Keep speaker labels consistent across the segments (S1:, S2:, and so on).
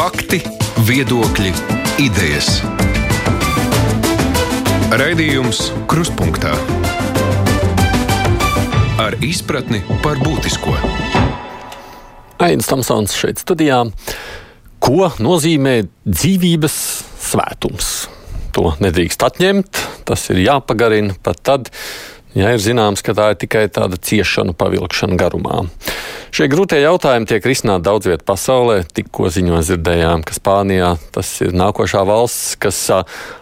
S1: Fakti, viedokļi, idejas. Raidījums Kruspunkta ar izpratni par būtisko.
S2: Ains Tamsons šeit studijā. Ko nozīmē dzīvības svētums? To nedrīkst atņemt, tas ir jāpagarina pat tad, ja ir zināms, ka tā ir tikai tāda ciešanu pavilkšana garumā. Šie grūtie jautājumi tiek risināti daudz vietā pasaulē. Tikko ziņojām, dzirdējām, ka Spānijā tas ir nākošā valsts, kas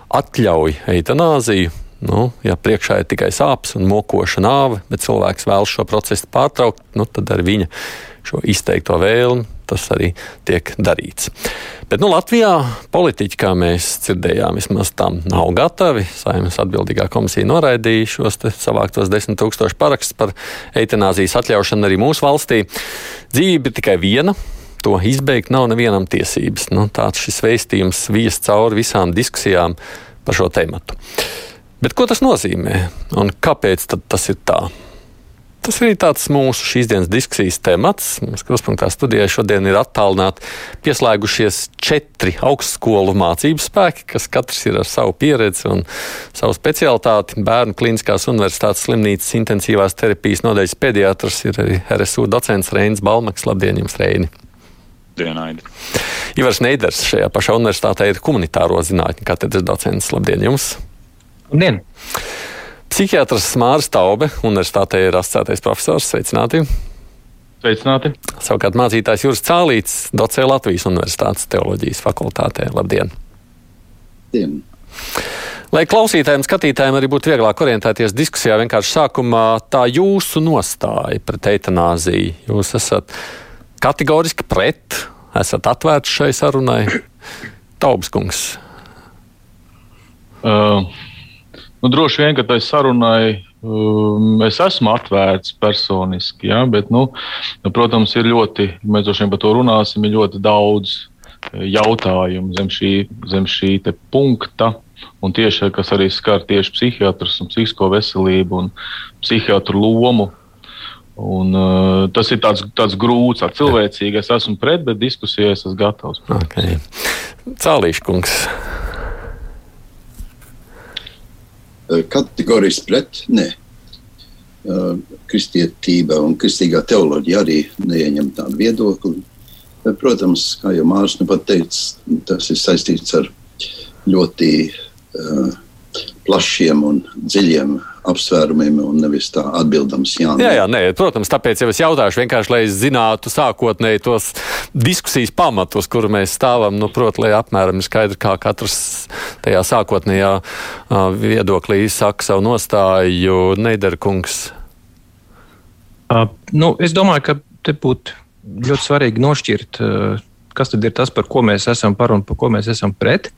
S2: atļauj eitanāziju. Nu, ja priekšā ir tikai sāpes un mokoša nāve, bet cilvēks vēlas šo procesu pārtraukt, nu, tad ar viņa šo izteikto vēlmi tas arī tiek darīts. Bet nu, Latvijā politiķi, kā mēs dzirdējām, vismaz tam nav gatavi. Saimnes atbildīgā komisija noraidīja šos savāktos desmit tūkstošu parakstus par eitanāzijas atļaušanu arī mūsu valstī. Dzīvība ir tikai viena. To izbeigt nav nevienam tiesības. Nu, tāds šis veistījums vies cauri visām diskusijām par šo tēmu. Bet ko tas nozīmē un kāpēc tas ir tā? Tas arī tāds mūsu šīs dienas diskusijas temats. Mums kruspunktā studijā šodien ir attālināti pieslēgušies četri augstskolu mācību spēki, kas katrs ir ar savu pieredzi un savu specialitāti. Bērnu klīniskās universitātes slimnīcas intensīvās terapijas nodaļas pediatrs ir arī RSU docents Reinis Balmaks. Labdien jums, Reini!
S3: Dienaidi.
S2: Ivars Neiders šajā pašā universitātē ir humanitāro zinātņu katedras docents. Labdien jums!
S4: Labdien!
S2: Psihiatrs Māris Taube, universitātē ir asociētais profesors. Sveicināti!
S4: Sveicināti!
S2: Savukārt mācītājs Juris Cālīts docē Latvijas Universitātes teoloģijas fakultātē. Labdien!
S5: Dien.
S2: Lai klausītājiem, skatītājiem arī būtu vieglāk orientēties diskusijā, vienkārši sākumā tā jūsu nostāja pret eitanāziju. Jūs esat kategoriski pret, esat atvērts šai sarunai. Taubskungs.
S4: Uh, nu, droši vien, ka tai sarunai um, es esmu atvērts personiski, ja, bet, nu, nu, protams, ir ļoti, mēs droši vien par to runāsim, ir ļoti daudz jautājumu zem šī, zem šī punkta. Un tieši kas arī skar tieši psihiatrus un psihisko veselību un psihiatru lomu Un, uh, tas ir tāds, tāds grūts, tāds cilvēcīgs. Es esmu pret, bet diskusijai es esmu gatavs.
S2: Okay. Cālīša kungs.
S5: Kategoriski pret, nē. Uh, kristietība un kristīgā teoloģija arī neieņem tādu viedokli. Protams, kā jau Mārcis nu pat teica, tas ir saistīts ar ļoti uh, plašiem un dziļiem apsvērumiem un nevis tā atbildams jā.
S2: Jā, jā, nē, protams, tāpēc jau es jautāšu vienkārši, lai es zinātu sākotnēji tos diskusijas pamatus, kur mēs stāvam, nu, proti, lai apmēram ir skaidri, kā katrs tajā sākotnējā viedoklī saka savu nostāju. Neiderkungs.
S6: Uh, nu, es domāju, ka te būtu ļoti svarīgi nošķirt. Uh, kas tad ir tas, par ko mēs esam par un par ko mēs esam pret.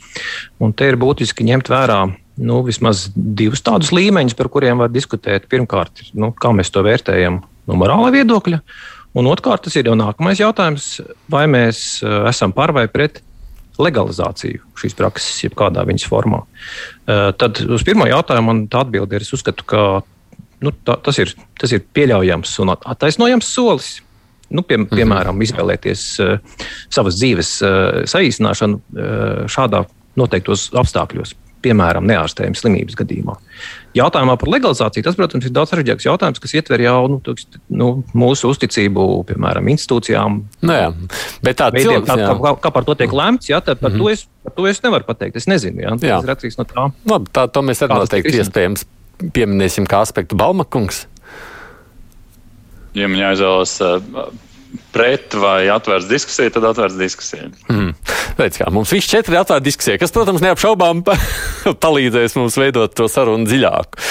S6: Un te ir būtiski ņemt vērā nu, vismaz divus tādus līmeņus, par kuriem var diskutēt. Pirmkārt, nu, kā mēs to vērtējam no morāla viedokļa, un otrkārt, tas ir jau nākamais jautājums, vai mēs uh, esam par vai pret legalizāciju šīs prakses, jebkādā viņas formā. Uh, tad uz pirmo jautājumu man tā atbilde ir, es uzskatu, ka nu, tā, tas, ir, tas ir pieļaujams un attaisnojams solis. Nu, pie, mhm. piemēram, izvēlēties uh, savas dzīves uh, saīsināšanu uh, šādā noteiktos apstākļos piemēram, neārstējuma slimības gadījumā. Jautājumā par legalizāciju tas, protams, ir daudz sarežģītāks jautājums, kas ietver jau nu, tūkst, nu, mūsu uzticību, piemēram, institūcijām.
S2: Nu, jā, bet tā
S6: veidiem, kā, kā, kā par to tiek lemts, jā, tad par, mm -hmm. to es, par to es nevaru pateikt. Es nezinu, jā, tas ir atkarīgs no tā.
S2: Labi, tā to mēs arī noteikti iespējams pieminēsim kā aspektu Balmakungs.
S3: Ja man jāizvēlas pret vai atvērts diskusija, tad atvērts diskusija.
S2: Mm. Redz, kā, mums viss četri ir atvērta diskusija, kas, protams, neapšaubām palīdzēs mums veidot to sarunu dziļāku.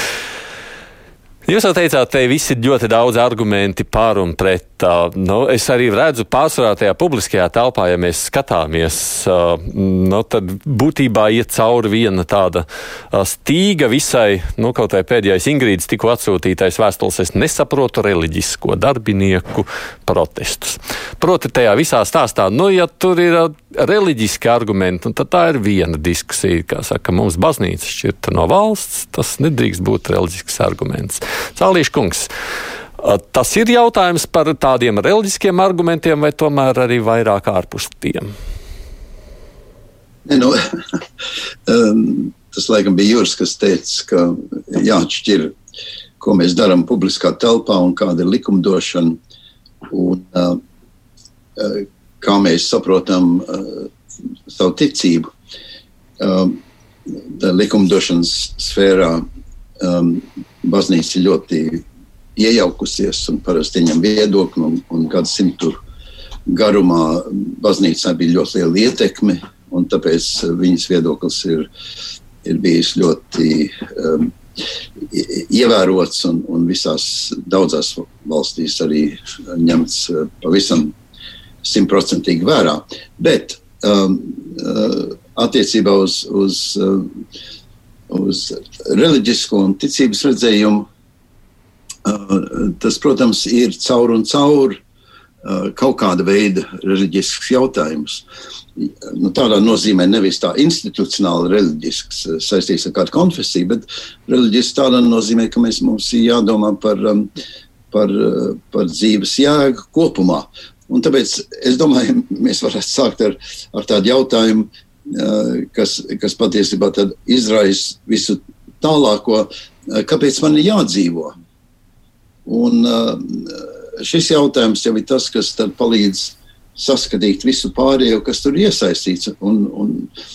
S2: Jūs jau teicāt, te visi ir ļoti daudz argumenti par un pret. Nu, es arī redzu pārsvarā tajā publiskajā telpā, ja mēs skatāmies, nu, tad būtībā iet cauri viena tāda stīga visai, nu, kaut vai pēdējais Ingrīdas tikko atsūtītais vēstules, es nesaprotu reliģisko darbinieku protestus. Proti, tajā visā stāstā, nu, ja tur ir reliģiski argumenti, tad tā ir viena diskusija, kā saka, mums baznīca šķirta no valsts, tas nedrīkst būt reliģisks arguments. Cālīša kungs. Tas ir jautājums par tādiem reliģiskiem argumentiem, vai tomēr arī vairāk ārpus tiem?
S5: Nu, um, tas laikam bija Juris, kas teica, ka jāatšķir, ko mēs darām publiskā telpā un kāda ir likumdošana. Un, uh, kā mēs saprotam uh, savu ticību. Uh, likumdošanas sfērā um, baznīca ļoti iejaukusies un parasti ieņem viedokli, un, un gadsimtu garumā baznīcā bija ļoti liela ietekme, un tāpēc viņas viedoklis ir, ir bijis ļoti um, ievērots un, un visās daudzās valstīs arī ņemts uh, pavisam simtprocentīgi vērā. Bet um, uh, attiecībā uz, uz, uh, uz reliģisko un ticības redzējumu tas, protams, ir caur un caur kaut kāda veida reliģisks jautājums. Nu, tādā nozīmē nevis tā institucionāli reliģisks, saistīts ar kādu konfesiju, bet reliģisks tādā nozīmē, ka mēs, mums ir jādomā par, par, par dzīves jēgu kopumā. Un tāpēc es domāju, mēs varētu sākt ar, ar tādu jautājumu, kas, kas patiesībā izraisa visu tālāko, kāpēc man ir jādzīvot Un uh, šis jautājums jau ir tas, kas palīdz saskatīt visu pārējo, kas tur iesaistīts. Un, un,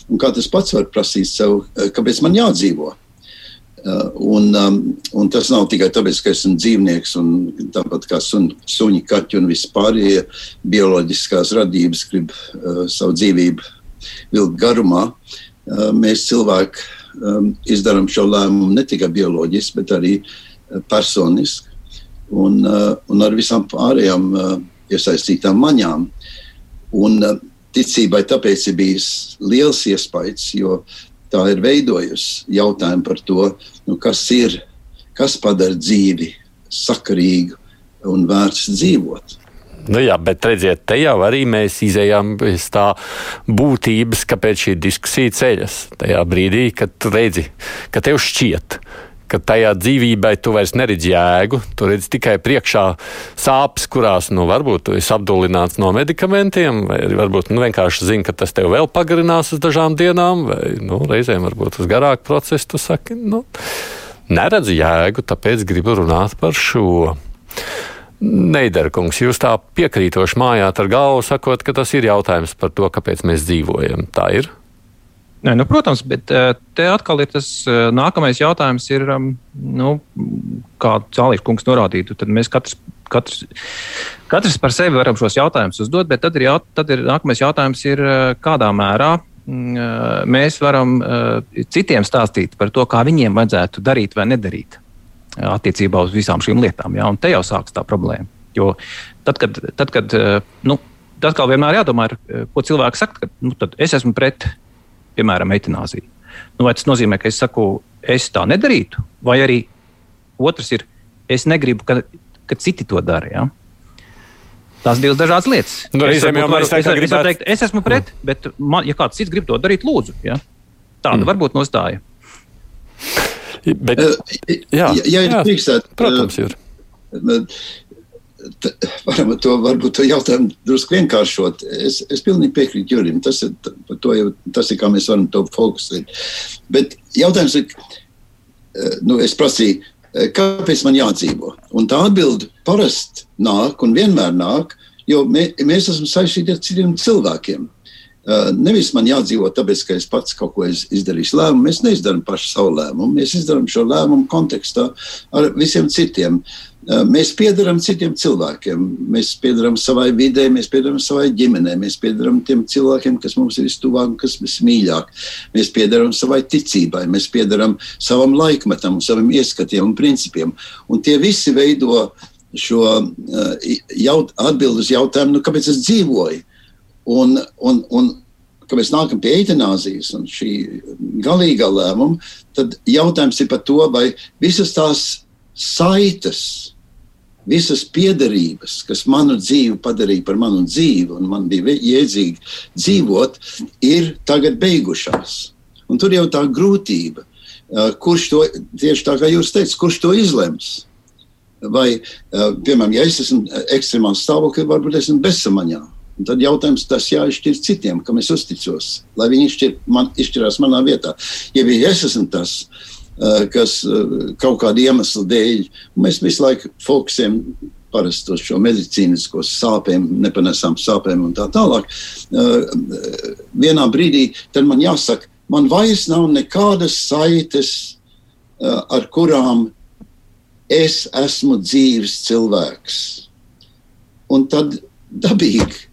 S5: un kā tas pats var prasīt sev, uh, kāpēc man jādzīvo. Uh, un, um, un tas nav tikai tāpēc, ka esmu dzīvnieks, un tāpat kā sun, suņi, kaķi un vispārējie bioloģiskās radības grib uh, savu dzīvību vilkt garumā. Uh, mēs cilvēki um, izdarām šo lēmumu ne tikai bioloģiski, bet arī personiski un, uh, un ar visām pārējām uh, iesaistītām maņām. Un uh, ticībai tāpēc ir bijis liels iespējas, jo tā ir veidojusi jautājumu par to, nu, kas ir, kas padara dzīvi sakarīgu un vērts dzīvot.
S2: Nu jā, bet redziet, te jau arī mēs izējām pēc tā būtības, kāpēc šī diskusija ceļas. Tajā brīdī, kad redzi, ka tev šķiet, ka tajā dzīvībai tu vairs neredzi jēgu. Tu redzi tikai priekšā sāpes, kurās nu, varbūt tu esi apdulināts no medikamentiem, vai varbūt nu, vienkārši zini, ka tas tev vēl pagarinās uz dažām dienām, vai nu, reizēm varbūt uz garāku procesu. Tu saki, nu, neredzu jēgu, tāpēc gribu runāt par šo. Neiderkungs, jūs tā piekrītoši mājāt ar galvu, sakot, ka tas ir jautājums par to, kāpēc mēs dzīvojam. Tā ir.
S6: Nē, nu, protams, bet eh, te atkal ir tas eh, nākamais jautājums, ir, um, nu, kā Cālīša kungs norādītu, tad mēs katrs, katrs, katrs par sevi varam šos jautājumus uzdot, bet tad ir, jaut, tad ir nākamais jautājums, ir, eh, kādā mērā mm, mēs varam citiem stāstīt par to, kā viņiem vajadzētu darīt vai nedarīt attiecībā uz visām šīm lietām. Ja? Un te jau sākas tā problēma. Jo tad, kad, tad, kad nu, tas kā vienmēr jādomā, ir, ko cilvēks saka, ka nu, es esmu pret piemēram, eitanāziju. Nu, vai tas nozīmē, ka es saku, es tā nedarītu, vai arī otrs ir, es negribu, ka, ka citi to dara. Ja? Tās divas dažādas lietas.
S2: Nu, es, varbūt, varu, es,
S6: gribētu... es, teikt, es esmu pret, bet, man, ja kāds cits grib to darīt, lūdzu. Ja? Tāda mm. var būt nostāja.
S2: Bet, jā,
S5: ja, ja jā,
S2: protams, ir
S5: varam to, varbūt to jautājumu drusku vienkāršot. Es, es pilnīgi piekrītu Jurim. Tas ir, jau, tas ir kā mēs varam to fokusēt. Bet jautājums ir, eh, nu, es prasīju, eh, kāpēc man jādzīvo? Un tā atbilde parasti nāk un vienmēr nāk, jo mē, mēs esam saistīti ar citiem cilvēkiem. Uh, nevis man jādzīvo tāpēc, ka es pats kaut ko izdarīšu lēmumu. Mēs neizdarām pašu savu lēmumu. Mēs izdarām šo lēmumu kontekstā ar visiem citiem. Uh, mēs piedarām citiem cilvēkiem. Mēs piedarām savai vidē, mēs piedarām savai ģimenei, mēs piedarām tiem cilvēkiem, kas mums ir vistuvāk, kas ir mīļāk. Mēs piedarām savai ticībai, mēs piedarām savam laikmetam, saviem ieskatiem un principiem. Un tie visi veido šo jaut, atbildi uz jautājumu, nu, kāpēc es dzīvoju Un, un, un kad mēs nākam pie eitanāzijas un šī galīgā lēmuma, tad jautājums ir par to, vai visas tās saites, visas piederības, kas manu dzīvi padarīja par manu dzīvi, un man bija jēdzīgi dzīvot, ir tagad beigušās. Un tur jau tā grūtība, kurš to tieši tā kā jūs teicat, kurš to izlems. Vai, piemēram, ja es esmu ekstremāls stāvoklī, varbūt esmu bezsamaņā Un tad jautājums tas jāizšķir citiem, kam es uzticos, lai viņi izšķir, man, izšķirās manā vietā. Ja es esmu tas, kas kaut kāda iemesla dēļ, mēs visu laiku fokusējam parasti uz šo medicīnisko sāpēm, nepanesām sāpēm un tā tālāk. Vienā brīdī man jāsaka, man vairs nav nekādas saites, ar kurām es esmu dzīves cilvēks. Un tad dabīgi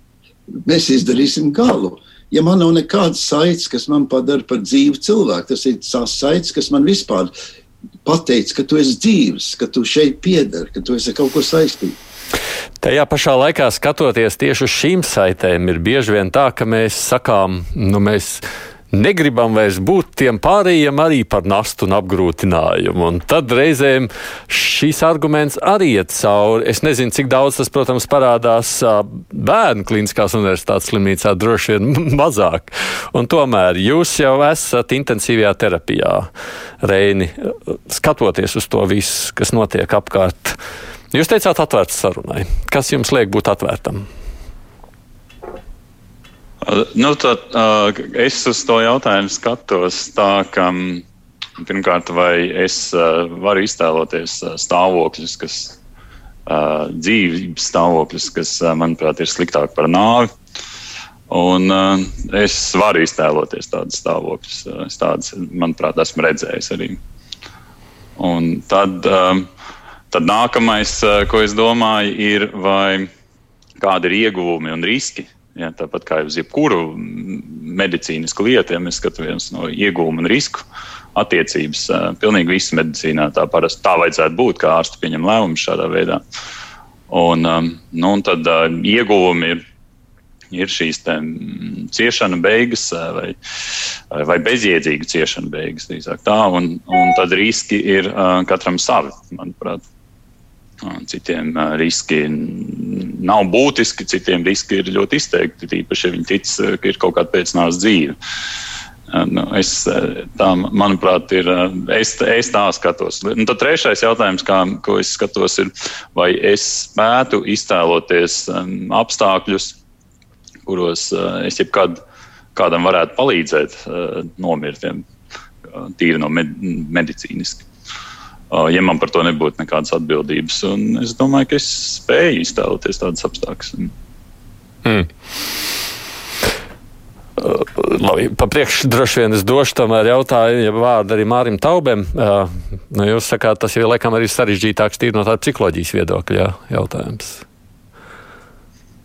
S5: mēs izdarīsim galu. Ja man nav nekādas saites, kas man padara par dzīvu cilvēku, tas ir tās saites, kas man vispār pateica, ka tu esi dzīves, ka tu šeit piedari, ka tu esi kaut ko saistīts.
S2: Tajā pašā laikā skatoties tieši uz šīm saitēm, ir bieži vien tā, ka mēs sakām, nu mēs negribam vairs būt tiem pārējiem arī par nastu un apgrūtinājumu. Un tad reizēm šīs arguments arī iet cauri. Es nezinu, cik daudz tas, protams, parādās bērnu klīniskās universitātes slimnīcā, droši vien mazāk. Un tomēr jūs jau esat intensīvajā terapijā, Reini, skatoties uz to visu, kas notiek apkārt. Jūs teicāt, atvērts sarunai. Kas jums liek būt atvērtam?
S3: Nu, tad, es uz to jautājumu skatos tā, ka pirmkārt, vai es varu iztēloties stāvokļus, kas dzīves stāvokļus, kas, manuprāt, ir sliktāk par nāvi. Un, uh, es varu iztēloties tādus stāvokļus. Es tādus, manuprāt, esmu redzējis arī. Un tad, uh, tad nākamais, uh, ko es domāju, ir, vai kādi ir ieguvumi un riski Ja, tāpat kā uz jebkuru medicīnisku lietu, ja mēs skatāmies no iegūmu un risku attiecības, pilnīgi viss medicīnā tā parasti tā vajadzētu būt, kā ārsti pieņem lēmumus šādā veidā. Un, nu, un tad ieguvumi ir, ir šīs ciešana beigas vai, vai bezjēdzīga ciešana beigas. Tā, un, un tad riski ir katram savi, manuprāt. Citiem riski nav būtiski, citiem riski ir ļoti izteikti. Tīpaši, ja viņi tic, ka ir kaut kāda pēcnāvas dzīve. Nu, es, tā, manuprāt, ir. Es, es tā skatos. Un tad trešais jautājums, kā, ko es skatos, ir, vai es spētu iztēloties apstākļus, kuros es jebkad kādam varētu palīdzēt nomirt, tīri no med medicīniski ja man par to nebūtu nekādas atbildības. Un es domāju, ka es spēju iztēloties tādas apstākļus. Hmm.
S2: Labi, papriekš droši vien es došu tomēr jautājumu, ja vārdu arī Mārim Taubem. Uh, nu, jūs sakāt, tas ir laikam arī sarežģītāks tīri no tāda psiholoģijas viedokļa jautājums.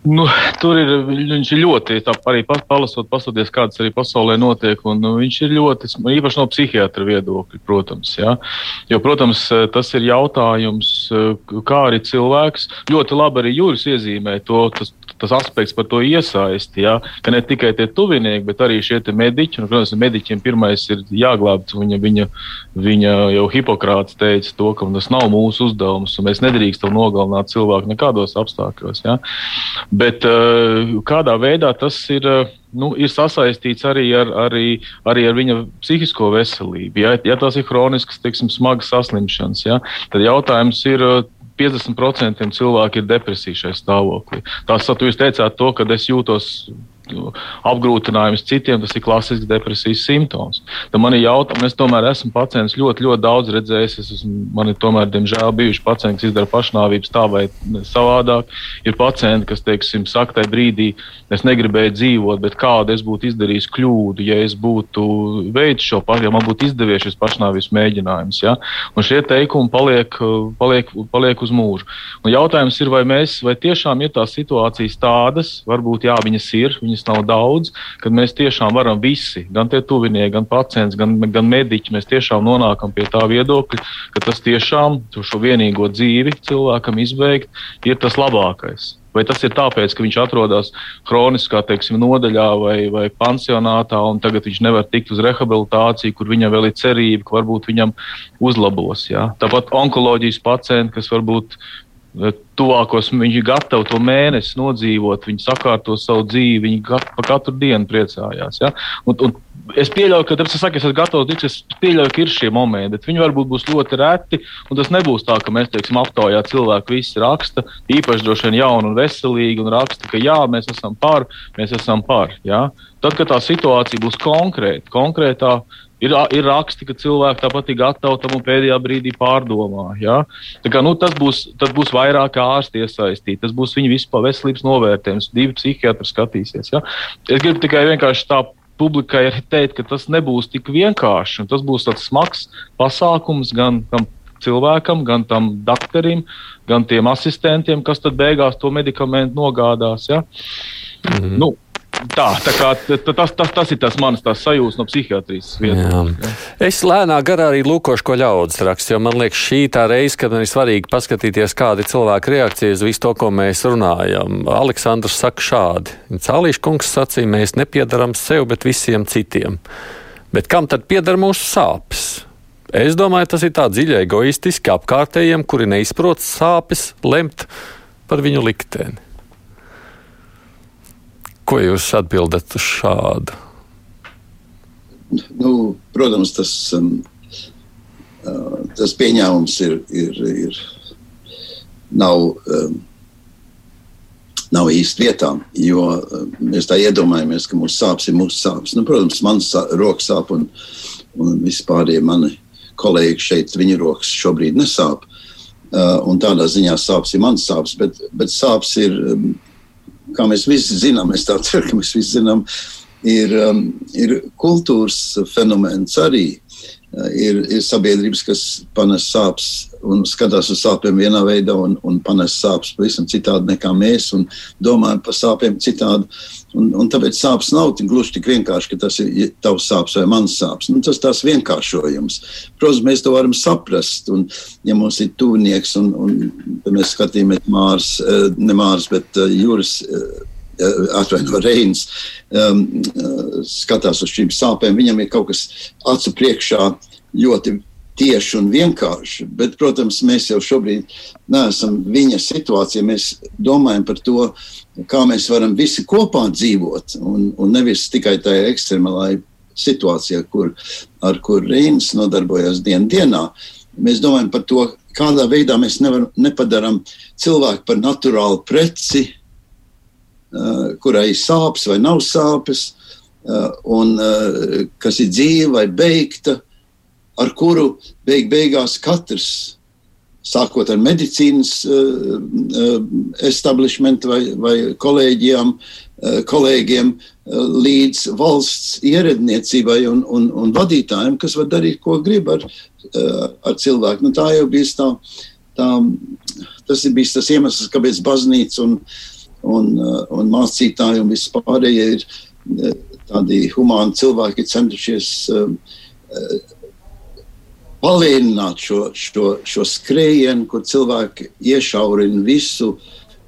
S4: Nu, tur ir viņš ir ļoti, arī palasot, pastoties, kādas arī pasaulē notiek, un nu, viņš ir ļoti, īpaši no psihiatra viedokļa, protams. Ja? Jo, protams, tas ir jautājums, kā arī cilvēks, ļoti labi arī Jūras iezīmē to, tas, tas aspekts par to iesaisti, ja? ka ne tikai tie tuvinieki, bet arī šie mediķi, un, protams, mediķiem pirmais ir jāglābt, viņa, viņa, viņa jau Hipokrāts teica to, ka tas nav mūsu uzdevums, un mēs nedrīkstam nogalināt cilvēku nekādos apstākļos. Ja? Bet uh, kādā veidā tas ir? Uh, nu, ir sasaistīts arī ar, arī, arī ar viņa psihisko veselību. Ja, ja tās ir kroniskas, teiksim, smagas saslimšanas, ja, tad jautājums ir, 50% cilvēki ir depresija šajā stāvoklī. Tās, jūs teicāt, to, ka es jūtos apgrūtinājums citiem, tas ir klasisks depresijas simptoms. Tad man ir jautājums, es tomēr esmu pacients ļoti, ļoti daudz redzējis. Es esmu, man ir tomēr, diemžēl, bijuši pacienti, kas izdara pašnāvības tā vai savādāk. Ir pacienti, kas, teiksim, saka, tajā brīdī es negribēju dzīvot, bet kādu es būtu izdarījis kļūdu, ja es būtu veicis šo pašu, ja man būtu izdevies šis pašnāvības mēģinājums. Ja? Un šie teikumi paliek, paliek, paliek uz mūžu. Un jautājums ir, vai mēs, vai tiešām ir tās situācijas tādas, varbūt jā, viņas ir, viņas viņas nav daudz, kad mēs tiešām varam visi, gan tie tuvinieki, gan pacients, gan, gan mediķi, mēs tiešām nonākam pie tā viedokļa, ka tas tiešām šo vienīgo dzīvi cilvēkam izbeigt ir tas labākais. Vai tas ir tāpēc, ka viņš atrodas kroniskā teiksim, nodaļā vai, vai pansionātā, un tagad viņš nevar tikt uz rehabilitāciju, kur viņam vēl ir cerība, ka varbūt viņam uzlabos. Ja? Tāpat onkoloģijas pacienti, kas varbūt tuvākos, viņi ir gatavi to mēnesi nodzīvot, viņi sakārto savu dzīvi, viņi pa katru dienu priecājās. Ja? Un, un Es pieļauju, ka tas ir esmu gatavs tikt, es pieļauju, ka ir šie momenti, bet viņi varbūt būs ļoti reti. Tas nebūs tā, ka mēs teiksim, aptaujā cilvēku visi raksta, īpaši droši vien jauni un veselīgi, un raksta, ka jā, mēs esam par, mēs esam par. Jā. Tad, kad tā situācija būs konkrēta, konkrētā, Ir, ir raksti, ka cilvēki tāpat ir gatavi tam un pēdējā brīdī pārdomā. Ja? Kā, nu, tas, būs, tas būs vairāk ārsti iesaistīti, tas būs viņu vispār veselības novērtējums, divi psihiatri skatīsies. Ja? Es gribu tikai vienkārši tā publikai arī teikt, ka tas nebūs tik vienkārši. Tas būs tāds smags pasākums gan tam cilvēkam, gan tam doktoram, gan tiem asistentiem, kas tad beigās to medikamentu nogādās. Ja? Mm -hmm. nu, Tā, tā kā, tas, tas, tas ir tas mans sajūta no psihiatrijas vietas.
S2: Es lēnā garā arī lūkošu, ko ļaudis raksta, jo man liekas, šī tā reize, kad man ir svarīgi paskatīties, kāda ir cilvēka reakcija uz visu to, ko mēs runājam. Aleksandrs saka šādi. Cālīša kungs sacīja, mēs nepiedaram sev, bet visiem citiem. Bet kam tad pieder mūsu sāpes? Es domāju, tas ir tā dziļi egoistiski apkārtējiem, kuri neizprot sāpes, lemt par viņu likteni. Ko jūs atbildat uz šādu?
S5: Nu, protams, tas, um, uh, tas pieņēmums ir, ir, ir nav, um, nav īsti vietā, jo um, mēs tā iedomājamies, ka mūsu sāpes ir mūsu sāpes. Nu, protams, man rokas sāp un, un vispārējie mani kolēģi šeit, viņa rokas šobrīd nesāp. Uh, tādā ziņā sāpes ir mans sāpes, bet, bet sāpes ir um, kā mēs visi zinām, es tā ceru, ka mēs visi zinām, ir, um, ir kultūras fenomens arī. Uh, ir, ir sabiedrības, kas panes sāpes un skatās uz sāpēm vienā veidā, un, un panes sāpes pavisam citādi nekā mēs, un domājam par sāpēm citādi. Un, un tāpēc sāpes nav tik gluži tik vienkārši, ka tas ir tavs sāpes vai mans sāpes. Nu, tas tās vienkāršojums. Protams, mēs to varam saprast. Un, ja mums ir tuvinieks, un, un mēs skatāmies Mārs, eh, ne Mārs, bet eh, Jūras eh, atvaino Reins, um, skatās uz šīm sāpēm, viņam ir kaut kas acu priekšā ļoti tieši un vienkārši. Bet, protams, mēs jau šobrīd neesam viņa situācijā. Mēs domājam par to, kā mēs varam visi kopā dzīvot, un, un nevis tikai tajā ekstremalā situācijā, kur, ar kur Reinas nodarbojas dienas dienā. Mēs domājam par to, kādā veidā mēs nevar, nepadarām cilvēku par naturālu preci, uh, kurai ir sāpes vai nav sāpes, uh, un uh, kas ir dzīva vai beigta ar kuru beig beigās katrs, sākot ar medicīnas uh, uh, establishmentu vai, vai kolēģiem, uh, kolēģiem, uh, līdz valsts ieredniecībai un, un, un vadītājiem, kas var darīt, ko grib ar, uh, ar cilvēku. Nu, tā jau bija tā, tā, tas ir bijis tas iemesls, kāpēc baznīca un, un, uh, un mācītāji un vispārējie ir uh, tādi humāni cilvēki centušies uh, uh, palēnināt šo, šo, šo skrējienu, kur cilvēki iešaurina visu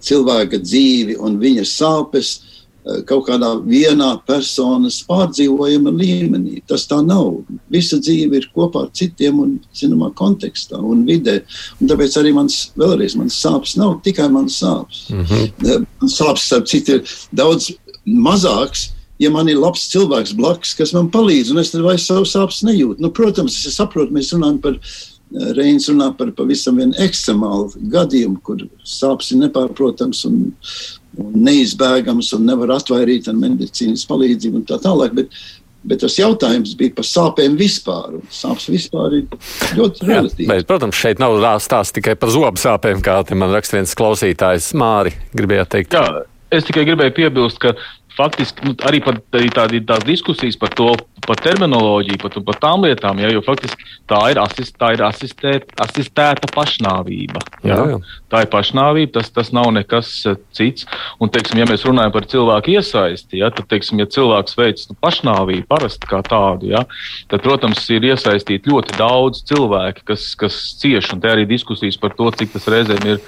S5: cilvēka dzīvi un viņa sāpes eh, kaut kādā vienā personas pārdzīvojuma līmenī. Tas tā nav. Visa dzīve ir kopā ar citiem un zināmā kontekstā un vidē. Un tāpēc arī mans, vēlreiz, mans sāpes nav tikai mans sāpes. Mm -hmm. Sāpes, starp citu, ir daudz mazāks ja man ir labs cilvēks blakus, kas man palīdz, un es tad vairs savu sāpes nejūtu. Nu, protams, es saprotu, mēs runājam par Reins runā par pavisam vienu ekstremālu gadījumu, kur sāpes ir nepārprotams un, un neizbēgams un nevar atvairīt ar medicīnas palīdzību un tā tālāk. Bet, Bet tas jautājums bija par sāpēm vispār. Sāpes vispār ir ļoti relatīvas.
S2: Bet, protams, šeit nav stāsts tikai par zobu sāpēm, kā te man raksta viens klausītājs. Māri, gribējāt teikt?
S4: Jā, es tikai gribēju piebilst, ka faktiski nu, arī, pat, arī tādi, tās diskusijas par to, par terminoloģiju, par, par tām lietām, ja, jo faktiski tā ir, asist, tā ir asistēt, asistēta pašnāvība. Ja. Jā, jā. Tā ir pašnāvība, tas, tas nav nekas eh, cits. Un, teiksim, ja mēs runājam par cilvēku iesaisti, ja, tad, teiksim, ja cilvēks veic nu, pašnāvību parasti kā tādu, ja, tad, protams, ir iesaistīti ļoti daudz cilvēki, kas, kas cieš, un te arī diskusijas par to, cik tas reizēm ir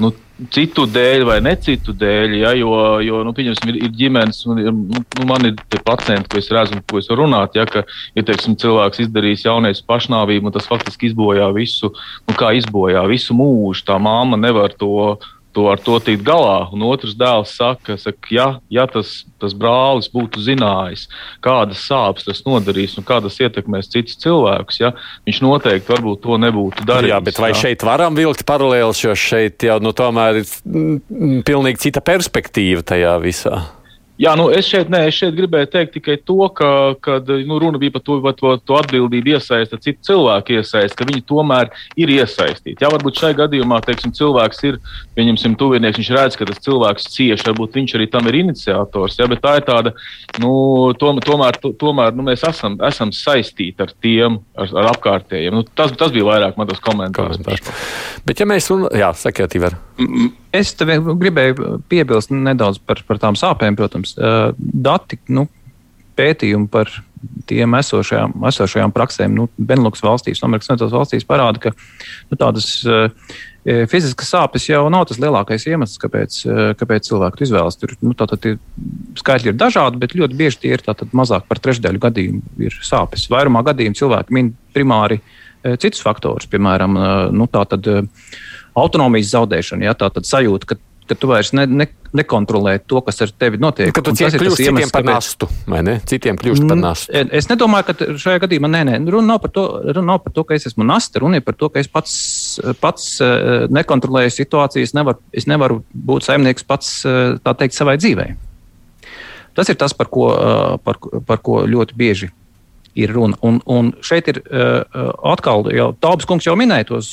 S4: nu, citu dēļ vai ne citu dēļ, ja, jo, jo nu, ir, ir ģimenes, un nu, nu, man ir pacienti, ko es redzu, ko es varu runāt, ja, ka, ja teiksim, cilvēks izdarīs jaunais pašnāvību, un tas faktiski izbojā visu, nu, kā izbojā visu mūžu. Tā māma nevar to to, ar to tikt galā. Un otrs dēls saka, saka ja, ja tas, tas brālis būtu zinājis, kādas sāpes tas nodarīs un kā tas ietekmēs citus cilvēkus, ja, viņš noteikti varbūt to nebūtu darījis.
S2: Jā, bet vai jā. šeit varam vilkt paralēlus, jo šeit jau nu, tomēr ir pilnīgi cita perspektīva tajā visā?
S4: Jā, nu es šeit, ne, es šeit gribēju teikt tikai to, ka kad, nu, runa bija par to, vai to, to atbildību iesaista citu cilvēku iesaist, ka viņi tomēr ir iesaistīti. Jā, varbūt šajā gadījumā, teiksim, cilvēks ir, pieņemsim, tuvinieks, viņš redz, ka tas cilvēks cieši, varbūt viņš arī tam ir iniciators, jā, bet tā ir tāda, nu, tom, tomēr, to, tomēr nu, mēs esam, esam saistīti ar tiem, ar, ar apkārtējiem. Nu, tas, tas bija vairāk man tas komentārs.
S2: Bet ja mēs, un, jā, sakiet, Ivar.
S6: Es gribēju piebilst nedaudz par, par tām sāpēm, protams. Dati, nu, pētījumi par tiem esošajām, esošajām praksēm, nu, Benelux valstīs, Amerikas Savienotās valstīs parāda, ka nu, tādas uh, fiziskas sāpes jau nav tas lielākais iemesls, kāpēc, kāpēc cilvēki izvēlas. Tur nu, tātad, skaitļi ir dažādi, bet ļoti bieži tie ir mazāk par trešdaļu gadījumu ir sāpes. Vairumā gadījumu cilvēki min primāri citus faktorus, piemēram, nu, tātad, autonomijas zaudēšana, ja, tā tad sajūta, ka, ka tu vairs ne, ne, nekontrolē to, kas ar tevi notiek.
S2: Ka tu tas ir tas iemesls, par nastu, vai ne? Citiem kļūst par nastu.
S6: Es nedomāju, ka šajā gadījumā, nē, nē, runa nav par to, runa nav par to ka es esmu nasta, runa ir par to, ka es pats, pats eh, nekontrolēju situācijas, nevar, es nevaru būt saimnieks pats, eh, tā teikt, savai dzīvei. Tas ir tas, par ko, par, par ko ļoti bieži ir runa. Un, un šeit ir atkal, jau Taubas kungs jau minēja tos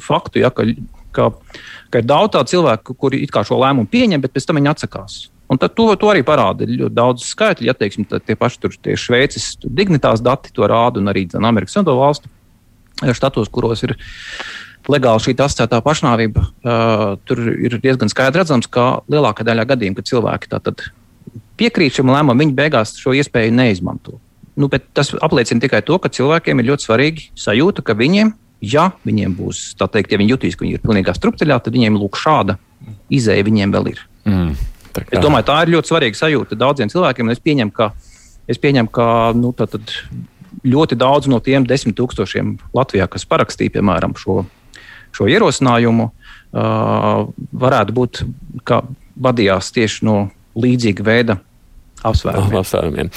S6: faktu, ja, ka ka, ka ir daudz tādu cilvēku, kuri šo lēmumu pieņem, bet pēc tam viņi atsakās. Un to, to arī parāda ļoti daudz skaitļu. Ja teiksim, tie paši tur, tie Šveices dignitātes dati to rāda, un arī Amerikas Savienoto valstu štatos, kuros ir legāli šī asociētā pašnāvība, uh, tur ir diezgan skaidri redzams, ka lielākā daļā gadījumu, kad cilvēki piekrīt šim lēmumam, viņi beigās šo iespēju neizmanto. Nu, tas apliecina tikai to, ka cilvēkiem ir ļoti svarīgi sajūta, ka viņiem ja viņiem būs, tā teikt, ja viņi jutīs, ka viņi ir pilnīgā strupceļā, tad viņiem lūk šāda izēja viņiem vēl ir. Mm, es domāju, tā ir ļoti svarīga sajūta daudziem cilvēkiem. Es pieņemu, ka, es pieņemu, ka nu, ļoti daudz no tiem desmit tūkstošiem Latvijā, kas parakstīja piemēram šo, šo ierosinājumu, uh, varētu būt, ka vadījās tieši no līdzīga veida apsvērumiem.
S2: apsvērumiem.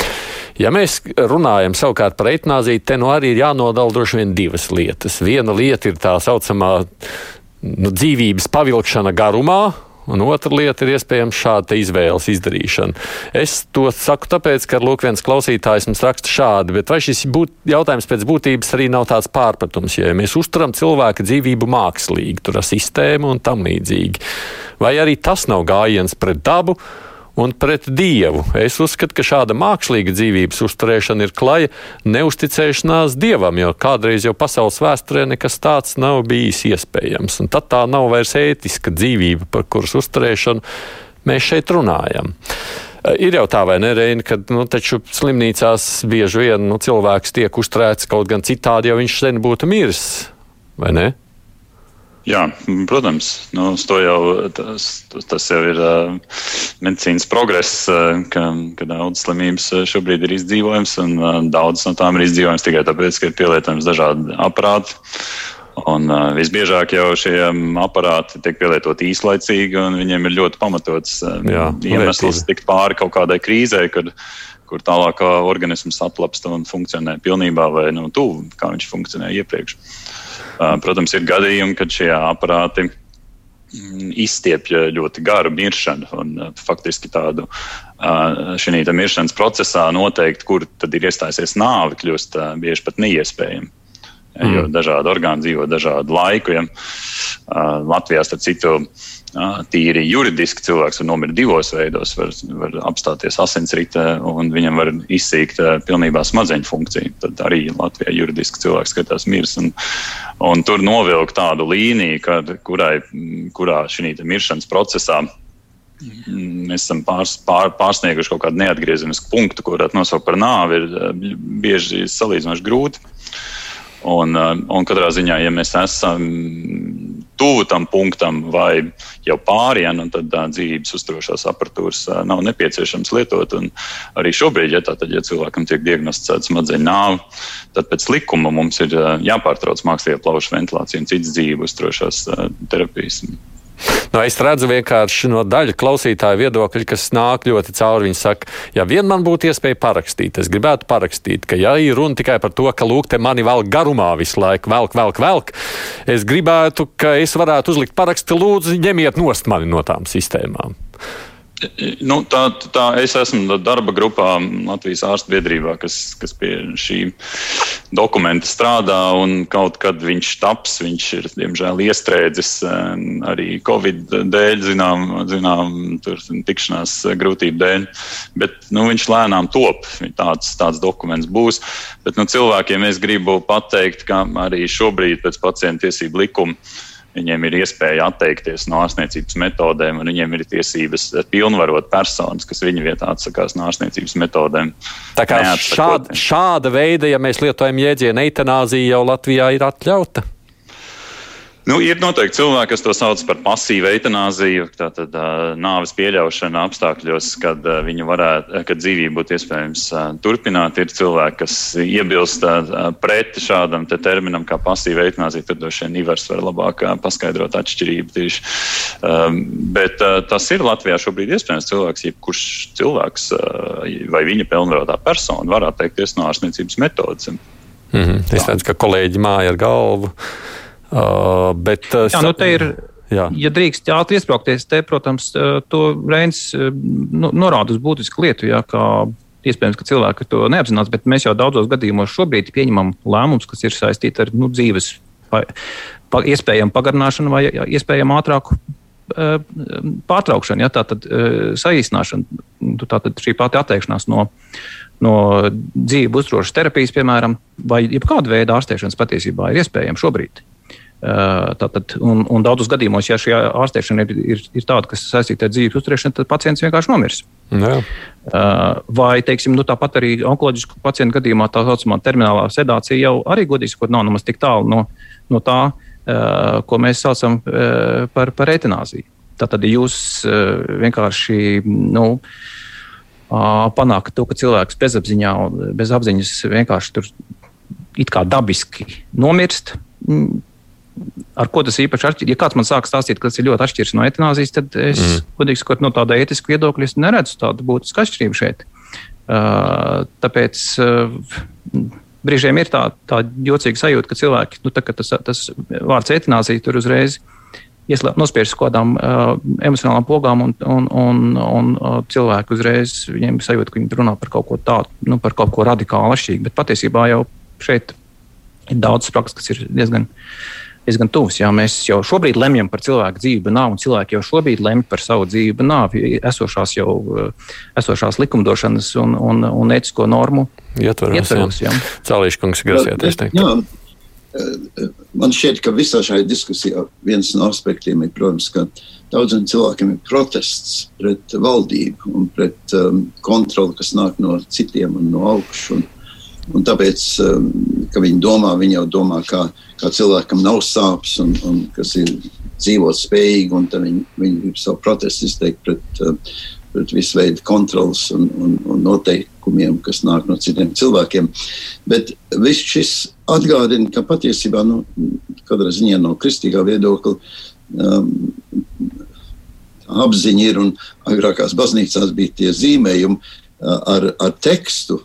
S2: Ja mēs runājam savukārt par eitanāziju, te nu arī ir jānodala droši vien divas lietas. Viena lieta ir tā saucamā nu, dzīvības pavilkšana garumā, Un otra lieta ir iespējams šāda izvēles izdarīšana. Es to saku tāpēc, ka lūk, viens klausītājs mums raksta šādi, bet vai šis būt, jautājums pēc būtības arī nav tāds pārpratums, ja mēs uzturam cilvēka dzīvību mākslīgi, tur ar sistēmu un tam līdzīgi? Vai arī tas nav gājiens pret dabu? Un pret dievu. Es uzskatu, ka šāda mākslīga dzīvības uzturēšana ir klaja neusticēšanās dievam, jo kādreiz jau pasaules vēsturē nekas tāds nav bijis iespējams. Un tad tā nav vairs ētiska dzīvība, par kuras uzturēšanu mēs šeit runājam. Ir jau tā, vai ne, Reini, ka nu, slimnīcās bieži vien nu, cilvēks tiek uzturēts kaut gan citādi, jo viņš sen būtu miris, vai ne?
S3: Jā, protams, nu, jau, tas, tas jau ir uh, medicīnas progress, uh, ka, ka daudzas slimības šobrīd ir izdzīvojams, un uh, daudzas no tām ir izdzīvojams tikai tāpēc, ka ir pielietojams dažādi aparāti. Un, uh, visbiežāk jau šie aparāti tiek pielietoti īslaicīgi, un viņiem ir ļoti pamatots uh, Jā, iemesls tikt pāri kaut kādai krīzē, kad, kur tālāk organisms atlapst un funkcionē pilnībā vai nu, tuvu, kā viņš funkcionēja iepriekš. Uh, Protams, ir gadījumi, kad šie aparāti mm, izstiepja ļoti garu miršanu. Un, faktiski tādu šī miršanas procesā noteikt, kur tad ir iestājusies nāve, kļūst bieži pat neiespējami. Mm. Jo dažādi orgāni dzīvo dažādu laiku. Ja. Latvijā, starp citu, tīri juridiski cilvēks var nomirt divos veidos. Var, var apstāties asinsrite, un viņam var izsīkt pilnībā smadzeņu funkciju. Tad arī Latvijā juridiski cilvēks skatās mirs. Un, un tur novilkt tādu līniju, kad, kurai, kurā šī miršanas procesā mēs esam pārs, pār, pārsnieguši kaut kādu neatgriezenisku punktu, varētu nosaukt par nāvi, ir bieži salīdzinoši grūti. Un, un katrā ziņā, ja mēs esam tuvu tam punktam vai jau pārienu, tad uh, dzīvības uzturošās aparatūras uh, nav nepieciešams lietot. Un arī šobrīd, ja, tātad, ja cilvēkam tiek diagnosticēta smadzeņu nāve, tad pēc likuma mums ir jāpārtrauc mākslīgā plaušu ventilācija un citas dzīvības uzturošās terapijas.
S2: Nu, es redzu vienkārši no daļa klausītāju viedokļa, kas nāk ļoti cauri. Viņi saka, ja vien man būtu iespēja parakstīt, es gribētu parakstīt, ka ja ir runa tikai par to, ka lūk, te mani vēl garumā visu laiku, velk, velk, velk, es gribētu, ka es varētu uzlikt parakstu, lūdzu, ņemiet nost mani no tām sistēmām.
S3: Nu, tā, tā es esmu darba grupā Latvijas ārstu biedrībā, kas, kas pie šī dokumenta strādā. Kaut kad viņš taps, viņš ir diemžēl iestrēdzis arī Covid dēļ, zinām, zinām tikšanās grūtību dēļ. Bet nu, viņš lēnām top. Tāds, tāds dokuments būs. Bet nu, cilvēkiem es gribu pateikt, ka arī šobrīd pēc pacientu tiesību likuma Viņiem ir iespēja atteikties no ārstniecības metodēm, un viņiem ir tiesības pilnvarot personas, kas viņu vietā atsakās no ārstniecības metodēm.
S2: Tā kā šāda, šāda veida, ja mēs lietojam jēdzienu eitanāzija, jau Latvijā ir atļauta?
S3: Nu, ir noteikti cilvēki, kas to sauc par pasīvu eitanāziju, tātad uh, nāves pieļaušanu apstākļos, kad uh, varētu, kad dzīvību būtu iespējams uh, turpināt. Ir cilvēki, kas iebilst uh, pret šādam te terminam kā pasīva eitanāzija. Tur droši vien Ivars var labāk uh, paskaidrot atšķirību tieši. Um, bet uh, tas ir Latvijā šobrīd iespējams cilvēks, jebkurš cilvēks uh, vai viņa pilnvarotā persona var atteikties no ārstniecības metodas. Mm
S2: -hmm. Es redzu, ka kolēģi māja ar galvu. Uh, bet, uh,
S6: Jā, nu te ir. Jā. Ja drīkst ātri iesprāgties, te, protams, uh, to Reins uh, nu, norāda uz būtisku lietu, jā, kā iespējams, ka cilvēki to neapzinās, bet mēs jau daudzos gadījumos šobrīd pieņemam lēmumus, kas ir saistīti ar nu, dzīves pa, pa, iespējamu pagarināšanu vai iespējamu ātrāku uh, pārtraukšanu, ja, tātad saīsināšanu. Tātad šī pati atteikšanās no, no dzīvu uzturošas terapijas, piemēram, vai jebkāda veida ārstēšanas patiesībā ir iespējama šobrīd. Tātad, un, un daudzos gadījumos, ja šī ārstēšana ir, ir, ir tāda, kas saistīta ar dzīves uzturēšanu, tad pacients vienkārši nomirs. Jā. Vai, teiksim, nu, tāpat arī onkoloģisku pacientu gadījumā tā saucamā terminālā sedācija jau arī godīgi sakot, nav nemaz tik tālu no, no tā, ko mēs saucam par, par etanāziju. Tātad, jūs vienkārši nu, panākat to, ka cilvēks bezapziņā bez apziņas vienkārši tur it kā dabiski nomirst ar ko tas īpaši atšķiras. Ja kāds man sāk stāstīt, ka tas ir ļoti atšķirīgs no etanāzijas, tad es, mm. godīgi sakot, no tāda ētiska viedokļa neredzu tādu būtisku atšķirību šeit. Uh, tāpēc uh, brīžiem ir tā, tā jocīga sajūta, ka cilvēki, nu, tā, tas, tas vārds etanāzija tur uzreiz nospiež uz kādām uh, emocionālām pogām, un, un, un, un uh, cilvēki uzreiz viņiem sajūta, ka viņi runā par kaut ko tādu, nu, par kaut ko radikāli atšķirīgu. Bet patiesībā jau šeit ir daudz prakses, kas ir diezgan diezgan tuvs. Jā, mēs jau šobrīd lemjam par cilvēku dzīvību nāvi, un cilvēki jau šobrīd lemj par savu dzīvību nāvi, esošās jau esošās likumdošanas un, un, un etisko normu
S2: ietvaros. Cēlīšu kungs, grasieties teikt. Jā.
S5: Man šķiet, ka visā šajā diskusijā viens no aspektiem ir, protams, ka daudziem cilvēkiem ir protests pret valdību un pret um, kontroli, kas nāk no citiem un no augšas. Un, tāpēc, um, ka viņi domā, viņi jau domā, kā, kā cilvēkam nav sāpes un, un kas ir dzīvot spējīgi, un viņi, viņi grib savu protestu izteikt pret, uh, pret visu veidu kontrols un, un, un noteikumiem, kas nāk no citiem cilvēkiem. Bet viss šis atgādina, ka patiesībā, nu, katrā ziņā no kristīgā viedokļa, um, apziņa ir, un agrākās baznīcās bija tie zīmējumi uh, ar, ar tekstu,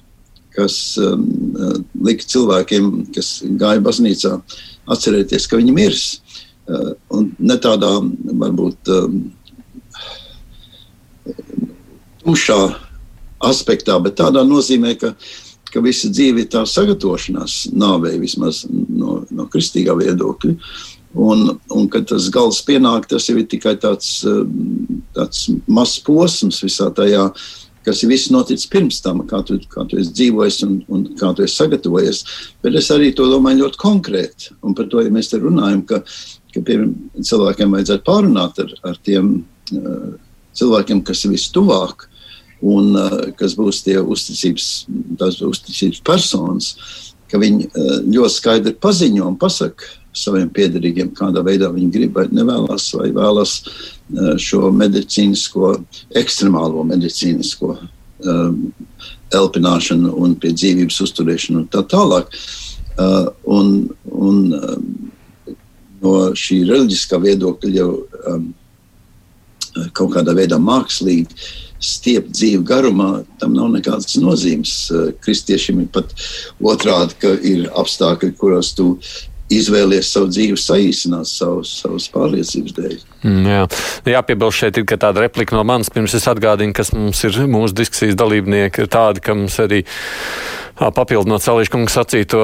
S5: kas um, uh, lika cilvēkiem, kas gāja baznīcā, atcerēties, ka viņi mirs. Uh, un ne tādā varbūt um, tumšā aspektā, bet tādā nozīmē, ka, ka visa dzīve ir tā sagatavošanās nāvei, vismaz no, no kristīgā viedokļa. Un, un kad tas gals pienāk, tas jau ir tikai tāds, um, tāds mazs posms visā tajā uh, kas ir viss noticis pirms tam, kā tu, kā tu esi dzīvojis un, un kā tu esi sagatavojies. Bet es arī to domāju ļoti konkrēti. Un par to ja mēs te runājam, ka, ka cilvēkiem vajadzētu pārunāt ar, ar tiem uh, cilvēkiem, kas ir vistuvāk un uh, kas būs tie uzticības, uzticības personas, ka viņi uh, ļoti skaidri paziņo un pasaka saviem piederīgiem, kādā veidā viņi grib vai nevēlas, vai vēlas eh, šo medicīnisko, ekstremālo medicīnisko um, elpināšanu un pie dzīvības uzturēšanu un tā tālāk. Uh, un, un um, no šī reliģiskā viedokļa jau um, kaut kādā veidā mākslīgi stiept dzīvi garumā, tam nav nekādas nozīmes. Kristiešiem ir pat otrādi, ka ir apstākļi, kuros tu izvēlies savu dzīvi saīsināt savus, savus pārliecības dēļ.
S2: Mm, jā, jāpiebilst šeit ir tāda replika no manis, pirms es atgādinu, kas mums ir mūsu diskusijas dalībnieki, ir tādi, ka mums arī papildinot Salīšu kungu sacīto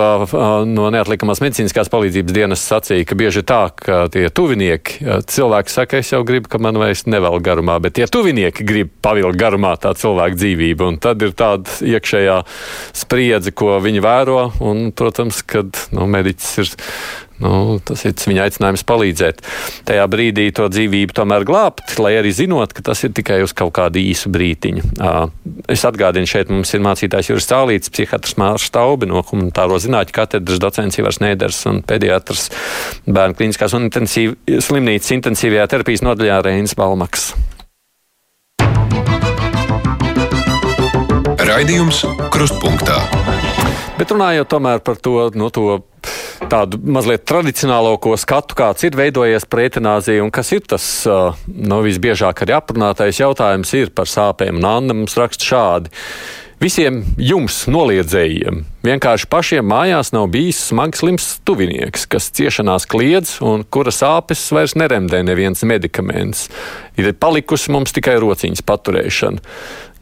S2: no neatlikamās medicīniskās palīdzības dienas sacīja, ka bieži tā, ka tie tuvinieki, cilvēki saka, es jau gribu, ka man vairs nevēl garumā, bet tie tuvinieki grib pavilkt garumā tā cilvēka dzīvību, un tad ir tāda iekšējā spriedze, ko viņi vēro, un, protams, kad nu, mediķis ir Nu, tas ir viņa aicinājums palīdzēt. Tajā brīdī to dzīvību tomēr glābt, lai arī zinot, ka tas ir tikai uz kaut kādu īsu brītiņu. Es atgādinu, šeit mums ir mācītājs Juris Tālīts, psihiatrs Mārcis Staubi no humanitāro zinātņu katedras docents Ivars Nēders un pediatrs bērnu klīniskās un intensīv, slimnīcas intensīvajā terapijas nodaļā Reinis Balmaks.
S1: Raidījums Krustpunktā.
S2: Bet runājot tomēr par to, no to tādu mazliet tradicionālāko skatu, kāds ir veidojies par etanāziju un kas ir tas nu, visbiežāk arī aprunātais jautājums ir par sāpēm. Un Anna mums raksta šādi. Visiem jums noliedzējiem vienkārši pašiem mājās nav bijis smags slims tuvinieks, kas ciešanās kliedz un kura sāpes vairs neremdē neviens medikaments. Ir palikusi mums tikai rociņas paturēšana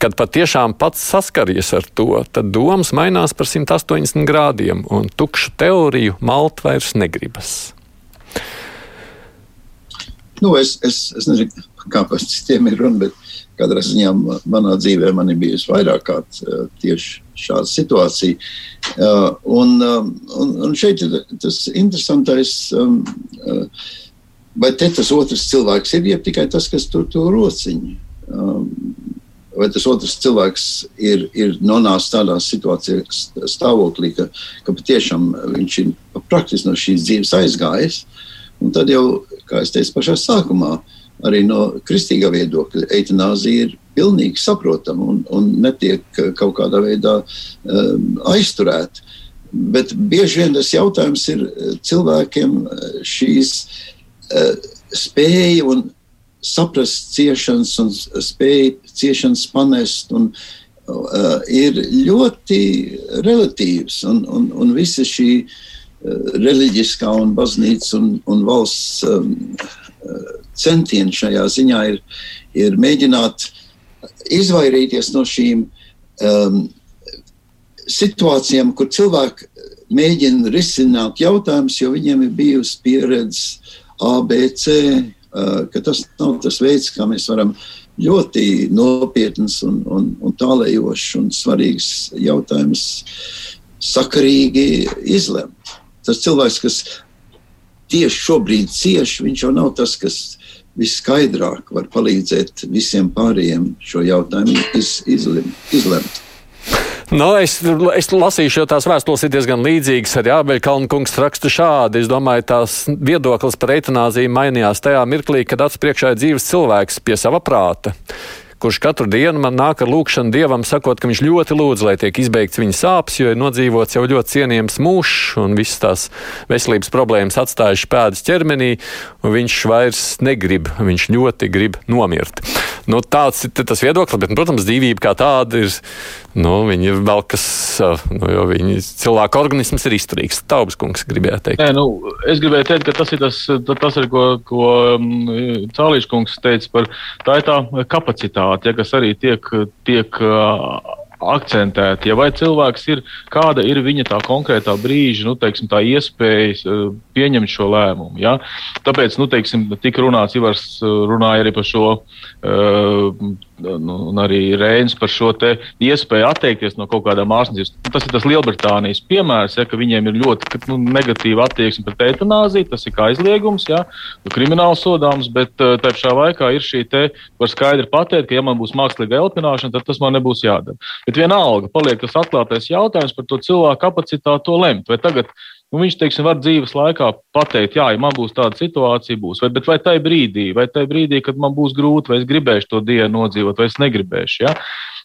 S2: kad patiešām pats saskaries ar to, tad domas mainās par 180 grādiem, un tukšu teoriju malt vairs negribas.
S5: Nu, es, es, es nezinu, kā par citiem ir runa, bet katrā ziņā manā dzīvē man ir bijusi vairāk kārt uh, tieši šāda situācija. Uh, un, um, un, un šeit ir tas interesantais, um, uh, vai te tas otrs cilvēks ir, jeb tikai tas, kas tur to rociņu. Um, vai tas otrs cilvēks ir, ir nonācis tādā situācijā, stāvoklī, ka, ka patiešām viņš ir praktiski no šīs dzīves aizgājis. Un tad jau, kā es teicu pašā sākumā, arī no kristīgā viedokļa eitanāzija ir pilnīgi saprotama un, un netiek kaut kādā veidā um, aizturēta. Bet bieži vien tas jautājums ir cilvēkiem šīs uh, spēja un saprast ciešanas un spēja ciešanas panest. Un, uh, ir ļoti relatīvs. Un, un, un visa šī uh, reliģiskā un baznīcas un, un valsts um, centieni šajā ziņā ir, ir mēģināt izvairīties no šīm um, situācijām, kur cilvēki mēģina risināt jautājumus, jo viņiem ir bijusi pieredze ABC, uh, ka tas nav tas veids, kā mēs varam ļoti nopietns un, un, un tālējošs un svarīgs jautājums sakarīgi izlemt. Tas cilvēks, kas tieši šobrīd cieš, viņš jau nav tas, kas viskaidrāk var palīdzēt visiem pārējiem šo jautājumu iz, izlemt. izlemt.
S2: Nu, es, es lasīšu, jo tās vēstules ir diezgan līdzīgas. Arī Ābeļkalna kungs raksta šādi. Es domāju, tās viedoklis par eitanāziju mainījās tajā mirklī, kad acis priekšā ir dzīves cilvēks pie sava prāta kurš katru dienu man nāk ar lūgšanu dievam, sakot, ka viņš ļoti lūdz, lai tiek izbeigts viņa sāpes, jo ir nodzīvots jau ļoti cienījams mūžs un visas tās veselības problēmas atstājušas pēdas ķermenī, un viņš vairs negrib, viņš ļoti grib nomirt. Nu, tāds ir tas viedoklis, bet, protams, dzīvība kā tāda ir, nu, viņi ir vēl kas, nu, jo viņi, cilvēka organisms ir izturīgs. Taubas kungs gribēja teikt.
S4: Nē, nu, es gribēju teikt, ka tas ir tas, tas ir, ko, ko um, Cālīša kungs teica par tā ir tā kapacitāte, ja, kas arī tiek, tiek akcentēti. Ja vai cilvēks ir, kāda ir viņa tā konkrētā brīža, nu, teiksim, tā iespēja pieņemt šo lēmumu. Ja? Tāpēc, nu, teiksim, tika runāts, Ivars runāja arī par šo uh, nu, un arī Rēns par šo iespēju atteikties no kaut kādām ārstniecības. Tas ir tas Lielbritānijas piemērs, ja, ka viņiem ir ļoti nu, negatīva attieksme pret eitanāziju. Tas ir kā aizliegums, ja, nu, krimināls sodāms, bet uh, tā pašā laikā ir šī te, var skaidri pateikt, ka, ja man būs mākslīga elpināšana, tad tas man nebūs jādara. Bet vienalga paliek tas atklātais jautājums par to cilvēku kapacitāti to lemt. Vai tagad nu, viņš teiksim, var dzīves laikā pateikt, jā, ja man būs tāda situācija, būs. Vai, bet vai tajā brīdī, vai tajā brīdī, kad man būs grūti, vai es gribēšu to dienu nodzīvot, vai es negribēšu. Ja?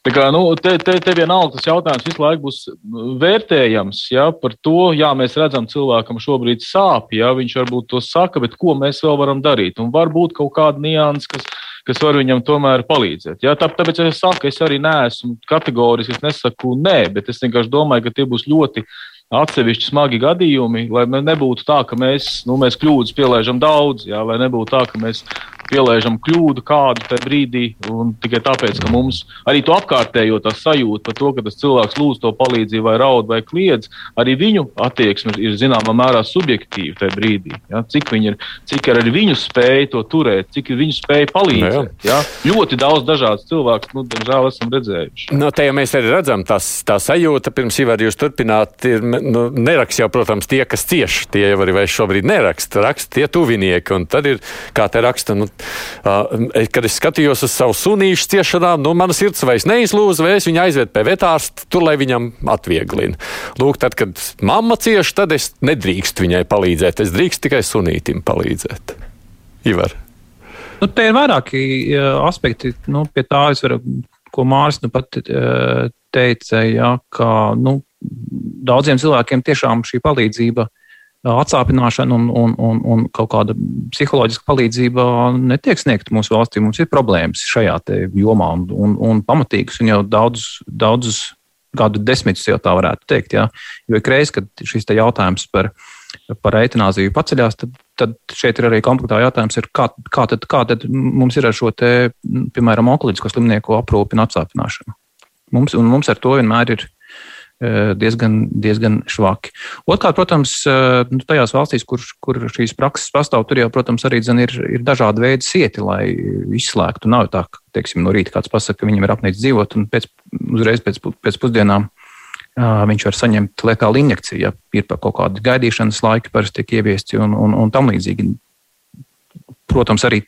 S4: Tā kā, nu, te, te, te vienalga tas jautājums visu laiku būs vērtējams ja, par to, jā, mēs redzam, cilvēkam šobrīd sāp, ja viņš varbūt to saka, bet ko mēs vēl varam darīt? Un varbūt kaut kāda nianses, kas, kas var viņam tomēr palīdzēt. Ja, tā, tāpēc es saku, es arī neesmu kategoriski, es nesaku nē, bet es vienkārši domāju, ka tie būs ļoti atsevišķi smagi gadījumi, lai nebūtu tā, ka mēs, nu, mēs kļūdas pielaižam daudz, jā, lai nebūtu tā, ka mēs pielaižam kļūdu kādu tajā brīdī, un tikai tāpēc, ka mums arī to apkārtējo tā sajūta par to, ka tas cilvēks lūdz to palīdzību, vai raud, vai kliedz, arī viņu attieksme ir zināmā mērā subjektīva tajā brīdī. Ja? Cik, ir, cik ir arī viņu spēja to turēt, cik ir viņu spēja palīdzēt. Nu, ja? Ļoti daudz dažādu cilvēku, nu, diemžēl, esam redzējuši.
S2: No, nu, te jau mēs arī redzam, tas, tā sajūta, pirms Ivar jūs turpināt, ir, nu, neraksta jau, protams, tie, kas cieši, tie jau arī vairs šobrīd neraksta, raksta tie tuvinieki, un tad ir, kā te raksta, nu, kad es skatījos uz savu sunīšu ciešanām, nu, mana sirds vairs neizlūza, vai es viņu aizvedu pie vetārsta, tur, lai viņam atvieglina. Lūk, tad, kad mamma cieš, tad es nedrīkstu viņai palīdzēt. Es drīkstu tikai sunītim palīdzēt. Ivar.
S6: Nu, te ir vairāki aspekti. Nu, pie tā es varu, ko Mārcis nu pat teica, ja, ka nu, daudziem cilvēkiem tiešām šī palīdzība atsāpināšana un, un, un, un kaut kāda psiholoģiska palīdzība netiek sniegta mūsu valstī. Mums ir problēmas šajā jomā un, un, un pamatīgas, un jau daudzus, daudzus gadu desmitus jau tā varētu teikt. Jā. Jo ik reiz, kad šis jautājums par, par eitanāziju paceļās, tad, tad šeit ir arī komplektā jautājums, kā, kā, tad, kā tad mums ir ar šo, te, piemēram, onkoloģisko slimnieku aprūpi un atsāpināšanu. Mums, un mums ar to vienmēr ir diezgan, diezgan švaki. Otrkārt, protams, eh, nu, tajās valstīs, kur, kur šīs prakses pastāv, tur jau, protams, arī zin, ir, ir dažādi veidi sieti, lai izslēgtu. Nav tā, ka, teiksim, no rīta kāds pasaka, ka viņam ir apnicis dzīvot, un pēc, uzreiz pēc, pēc pusdienām uh, viņš var saņemt letālu injekciju, ja ir kaut kādu gaidīšanas laiku, parasti tiek ieviesti un, un, un tam līdzīgi. Protams, arī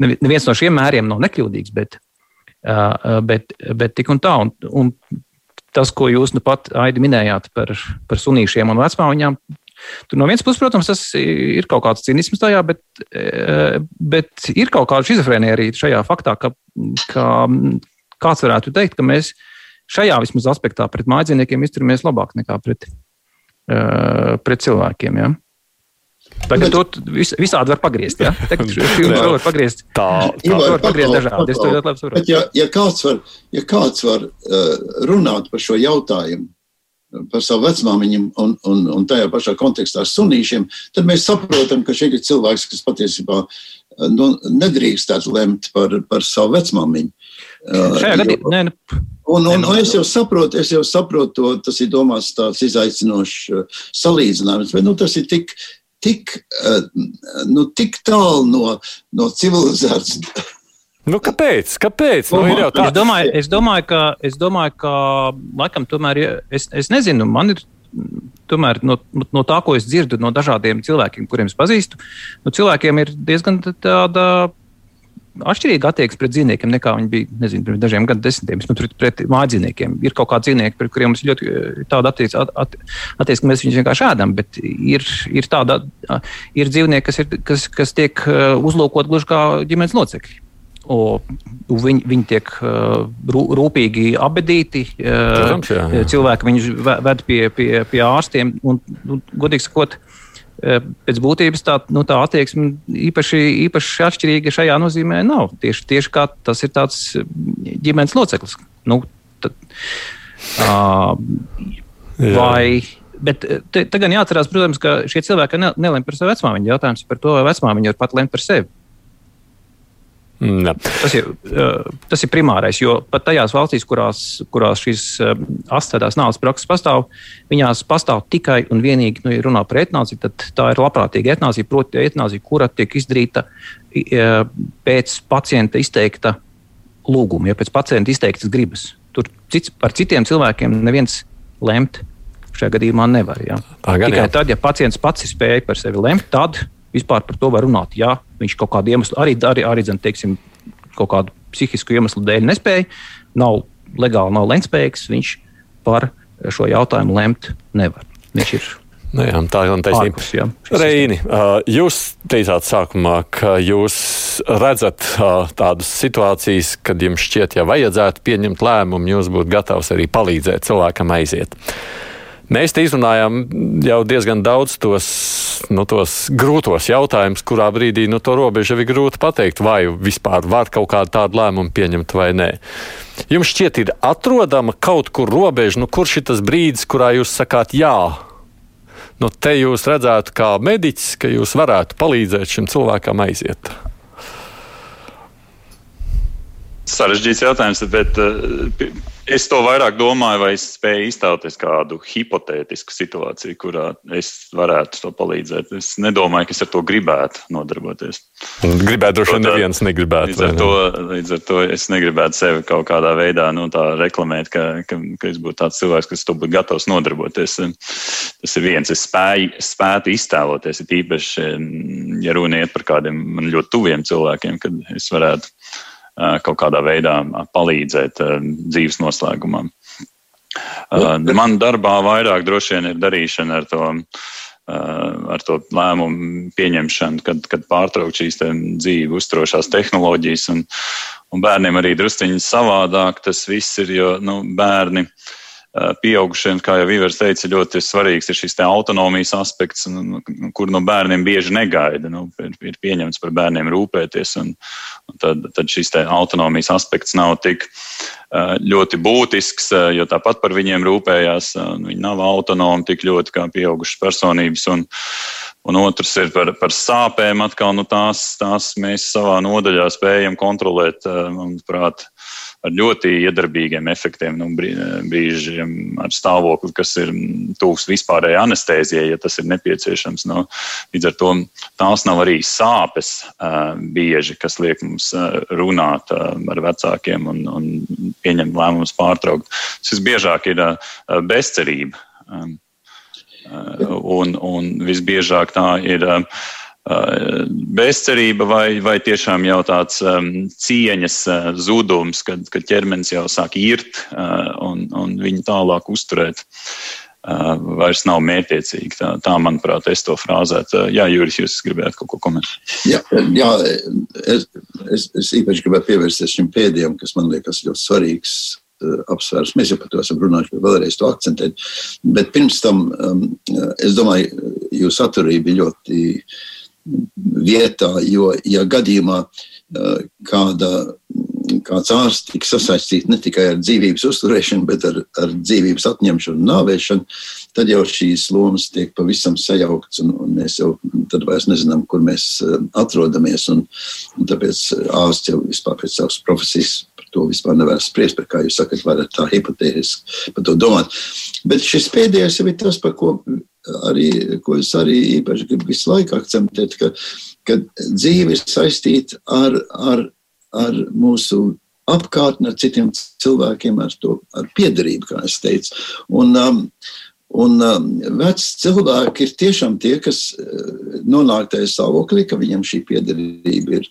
S6: neviens no šiem mēriem nav nekļūdīgs, bet, bet, bet tik un tā. Un, un tas, ko jūs nu pat Aidi minējāt par, par sunīšiem un vecmāmiņām. Tur no vienas puses, protams, tas ir kaut kāds cinisms tajā, bet, e, bet ir kaut kāda schizofrēnija arī šajā faktā, ka, ka kāds varētu teikt, ka mēs šajā vismaz aspektā pret mājdzīvniekiem izturamies labāk nekā pret, e, pret cilvēkiem. Ja? Tagad bet, to vis, visādi var pagriezt. Ja? Tagad to var pagriezt. Tā, tā
S5: var, var pagriezt dažādi. Es to ļoti labi saprotu. Ja, ja kāds var, ja kāds var uh, runāt par šo jautājumu, par savu vecmāmiņu un, un, un tajā pašā kontekstā ar sunīšiem, tad mēs saprotam, ka šeit ir cilvēks, kas patiesībā nu, nedrīkstētu lemt par, par savu vecmāmiņu.
S6: Šajā gadījumā, nē, nu,
S5: Un, un, un es jau saprotu, es jau saprotu tas ir domāts tāds izaicinošs salīdzinājums, bet nu, tas ir tik, tik, eh, nu, tik tālu no, no civilizācijas.
S2: Nu, kāpēc? kāpēc? Nu,
S6: tā... es, domāju, es, domāju, ka, es domāju, ka laikam tomēr, es, es nezinu, man ir tomēr no, no tā, ko es dzirdu no dažādiem cilvēkiem, kuriem es pazīstu, nu, cilvēkiem ir diezgan tāda atšķirīga attieksme pret dzīvniekiem nekā viņi bija nezinu, pirms dažiem gadiem, desmitiem. Nu, pret, pret mājdzīvniekiem ir kaut kādi dzīvnieki, pret kuriem mums ļoti eh, tāda attieksme, at, at, attieksme ka mēs viņus vienkārši ēdam. Bet ir, ir, tāda, ir dzīvnieki, kas, ir, kas, kas tiek eh, uzlūkot gluži kā ģimenes locekļi. O, viņi, viņi tiek uh, rūpīgi apbedīti. Uh, Protams, jā, jā. Cilvēki viņus ved pie, pie, pie ārstiem. Un, un, godīgi sakot, uh, pēc būtības tā, nu, tā attieksme īpaši, īpaši atšķirīga šajā nozīmē nav. Tieši, tieši kā tas ir tāds ģimenes loceklis. Nu, tad, uh, vai, bet te, te gan jāatcerās, protams, ka šie cilvēki ne, nelem par savu vecmāmiņu. Jautājums par to, vai vecmāmiņa var pat lemt par sevi.
S2: Ne.
S6: Tas ir, tas ir primārais, jo pat tajās valstīs, kurās, kurās šīs asistētās nāves prakses pastāv, viņās pastāv tikai un vienīgi, nu, ja runā par etnāziju, tad tā ir labprātīga etnāzija, proti, etnāzija, kura tiek izdarīta pēc pacienta izteikta lūguma, ja pēc pacienta izteiktas gribas. Tur cits, par citiem cilvēkiem neviens lemt šajā gadījumā nevar. Ja. Gan, tikai jā. tad, ja pacients pats ir spējis par sevi lemt, tad vispār par to var runāt. Ja viņš kaut kādu iemeslu, arī, arī, arī zin, teiksim, kaut kādu psihisku iemeslu dēļ nespēja, nav legāli, nav lemtspējīgs, viņš par šo jautājumu lemt nevar. Viņš ir
S2: Nu jā, tā ir taisnība.
S6: Ārpus, jā,
S2: Reini, jūs teicāt sākumā, ka jūs redzat tādas situācijas, kad jums šķiet, ja vajadzētu pieņemt lēmumu, jūs būtu gatavs arī palīdzēt cilvēkam aiziet. Mēs te izrunājām jau diezgan daudz tos, nu, tos grūtos jautājumus, kurā brīdī nu, to robežu ir grūti pateikt, vai vispār var kaut kādu tādu lēmumu pieņemt vai nē. Jums šķiet, ir atrodama kaut kur robeža, nu, kurš ir tas brīdis, kurā jūs sakāt jā. Nu, te jūs redzētu, kā mediķis, ka jūs varētu palīdzēt šim cilvēkam aiziet.
S3: Sarežģīts jautājums, bet uh, es to vairāk domāju, vai es spēju iztēloties kādu hipotētisku situāciju, kurā es varētu to palīdzēt. Es nedomāju, ka es ar to gribētu nodarboties.
S2: Gribētu, droši vien neviens negribētu.
S3: Līdz ar, to, līdz ar to es negribētu sevi kaut kādā veidā nu, reklamēt, ka, ka, ka es būtu tāds cilvēks, kas to būtu gatavs nodarboties. Tas ir viens, es spēju, spētu iztēloties, ir īpaši, ja runa iet par kādiem man ļoti tuviem cilvēkiem, kad es varētu kaut kādā veidā palīdzēt dzīves noslēgumam. Man darbā vairāk droši vien ir darīšana ar to, ar to lēmumu pieņemšanu, kad, kad pārtraukt šīs dzīvi uztrošās tehnoloģijas. Un, un bērniem arī drusciņi savādāk tas viss ir, jo nu, bērni. Uh, Eh, pieaugušiem, kā jau Ivars teica, ļoti svarīgs ir šis autonomijas aspekts, kur no bērniem bieži negaida. Nu, ir, ir pieņemts par bērniem rūpēties, un, un tad, tad šis autonomijas aspekts nav tik eh, ļoti būtisks, eh, jo tāpat par viņiem rūpējās. Viņi nav autonomi tik ļoti kā pieaugušas personības. Un, Un otrs ir par, par sāpēm. Atkal, nu, tās, tās mēs savā nodaļā spējam kontrolēt. Manuprāt, uh, ar ļoti iedarbīgiem efektiem, nu, brīžiem ar stāvokli, kas ir tūks vispārējai anestēzijai, ja tas ir nepieciešams. Nu, līdz ar to tās nav arī sāpes bieži, kas liek mums runāt ar vecākiem un, un pieņemt lēmumus pārtraukt. Tas visbiežāk ir bezcerība. Un, un visbiežāk tā ir uh, Uh, bezcerība vai, vai tiešām jau tāds um, cieņas uh, zudums, kad, kad ķermenis jau sāk irt uh, un, un viņu tālāk uzturēt. Uh, vairs nav mērķiecīgi. Tā, tā, manuprāt, es to frāzētu. Jā, Juris, jūs gribētu kaut ko komentēt?
S5: Jā, jā es, es, es īpaši gribētu pievērsties šim pēdējam, kas man liekas ļoti svarīgs uh, apsvērums. Mēs jau par to esam runājuši, bet vēlreiz to akcentēt. Bet pirms tam, um, es domāju, jūsu atturība bija ļoti vietā, jo, ja gadījumā kāda, kāds ārsts tiks sasaistīts ne tikai ar dzīvības uzturēšanu, bet ar, ar dzīvības atņemšanu nāvēšanu, tad jau šīs lomas tiek pavisam sajauktas, un, un mēs jau tad vairs nezinām, kur mēs atrodamies. Un, un tāpēc ārsts jau vispār pēc savas profesijas to vispār nevar spriest, par kā jūs sakat, varat tā hipotētiski par to domāt. Bet šis pēdējais jau ir tas, par ko arī, ko es arī īpaši gribu visu laiku akcentēt, ka, ka dzīve ir saistīta ar, ar, ar mūsu apkārtni, ar citiem cilvēkiem, ar to ar piedarību, kā es teicu. Un, um, Un um, veci cilvēki ir tiešām tie, kas uh, nonāk tajā stāvoklī, ka viņam šī piedarība ir,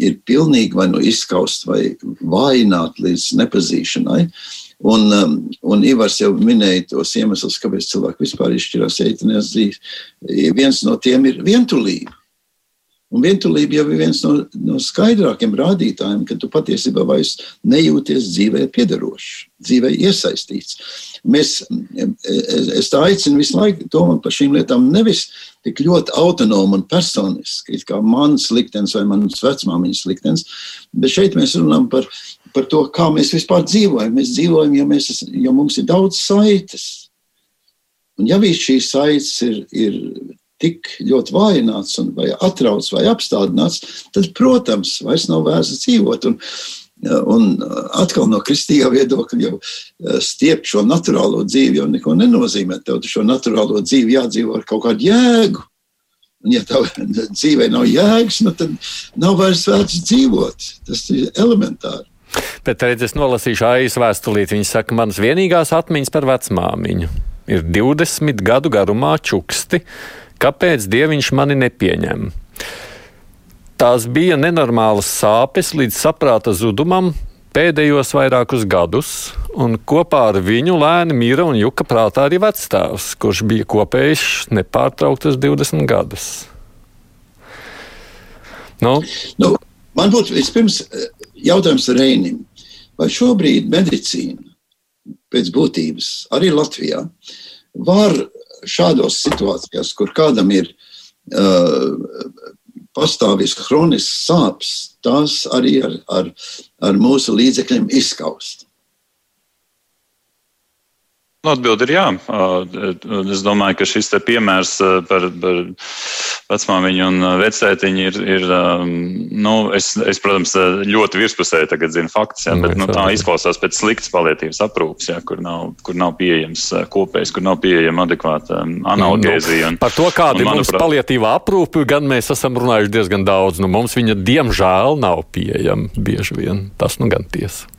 S5: ir pilnīgi vai nu izskausta vai vājināta līdz nepazīšanai. Uh, Un, um, un Ivars jau minēja tos iemeslus, kāpēc cilvēki vispār izšķirās eitanēs dzīves. Viens no tiem ir vientulība. Un vientulība jau ir viens no, no skaidrākiem rādītājiem, ka tu patiesībā vairs nejūties dzīvē piedarošs, dzīvē iesaistīts. Mēs, es, es tā aicinu visu laiku domāt par šīm lietām nevis tik ļoti autonomi un personiski, kā mans liktenis vai mans vecmāmiņas liktenis, bet šeit mēs runājam par par to, kā mēs vispār dzīvojam. Mēs dzīvojam, ja, mēs, ja mums ir daudz saites. Un ja viss šīs saites ir, ir tik ļoti vājināts, un, vai atrauts vai apstādināts, tad, protams, vairs nav vērts dzīvot. Un, un atkal no kristīgā viedokļa jau eh, stiept šo naturālo dzīvi jau neko nenozīmē. Tev šo naturālo dzīvi jādzīvo ar kaut kādu jēgu. Un, ja tev dzīvē nav jēgas, nu, tad nav vairs vērts dzīvot. Tas ir elementāri.
S2: Bet redz, es nolasīšu aiz vēstulīt. Viņa saka, manas vienīgās atmiņas par vecmāmiņu ir 20 gadu garumā čuksti. Kāpēc dieviņš mani nepieņem? Tās bija nenormālas sāpes līdz saprāta zudumam, pēdējos vairākus gadus, un kopā ar viņu lēni mira un juka prātā arī vecstāvs, kurš bija kopējis nepārtrauktas 20 gadus.
S5: Nu? Nu, man būtu vispirms jautājums Reinim. Vai šobrīd medicīna pēc būtības arī Latvijā var šādos situācijās, kur kādam ir uh, pastāvīgs kronisks sāpes, tās arī ar, ar, ar mūsu līdzekļiem izskaust?
S3: Nu, Atbilde ir jā. Es domāju, ka šis piemērs par, par vecmāmiņu un vecētiņu ir, ir nu, es, es, protams, ļoti virspusēji tagad zinu faktus, jā, bet nu, tā izklausās pēc sliktas palietīvas aprūpas, jā, kur, nav, kur nav pieejams kopējs, kur nav pieejama adekvāta analgēzija.
S2: Un, par to, kāda ir mums palietīvā aprūpe, gan mēs esam runājuši diezgan daudz. Nu, mums viņa, diemžēl, nav pieejama bieži vien. Tas nu gan tiesa.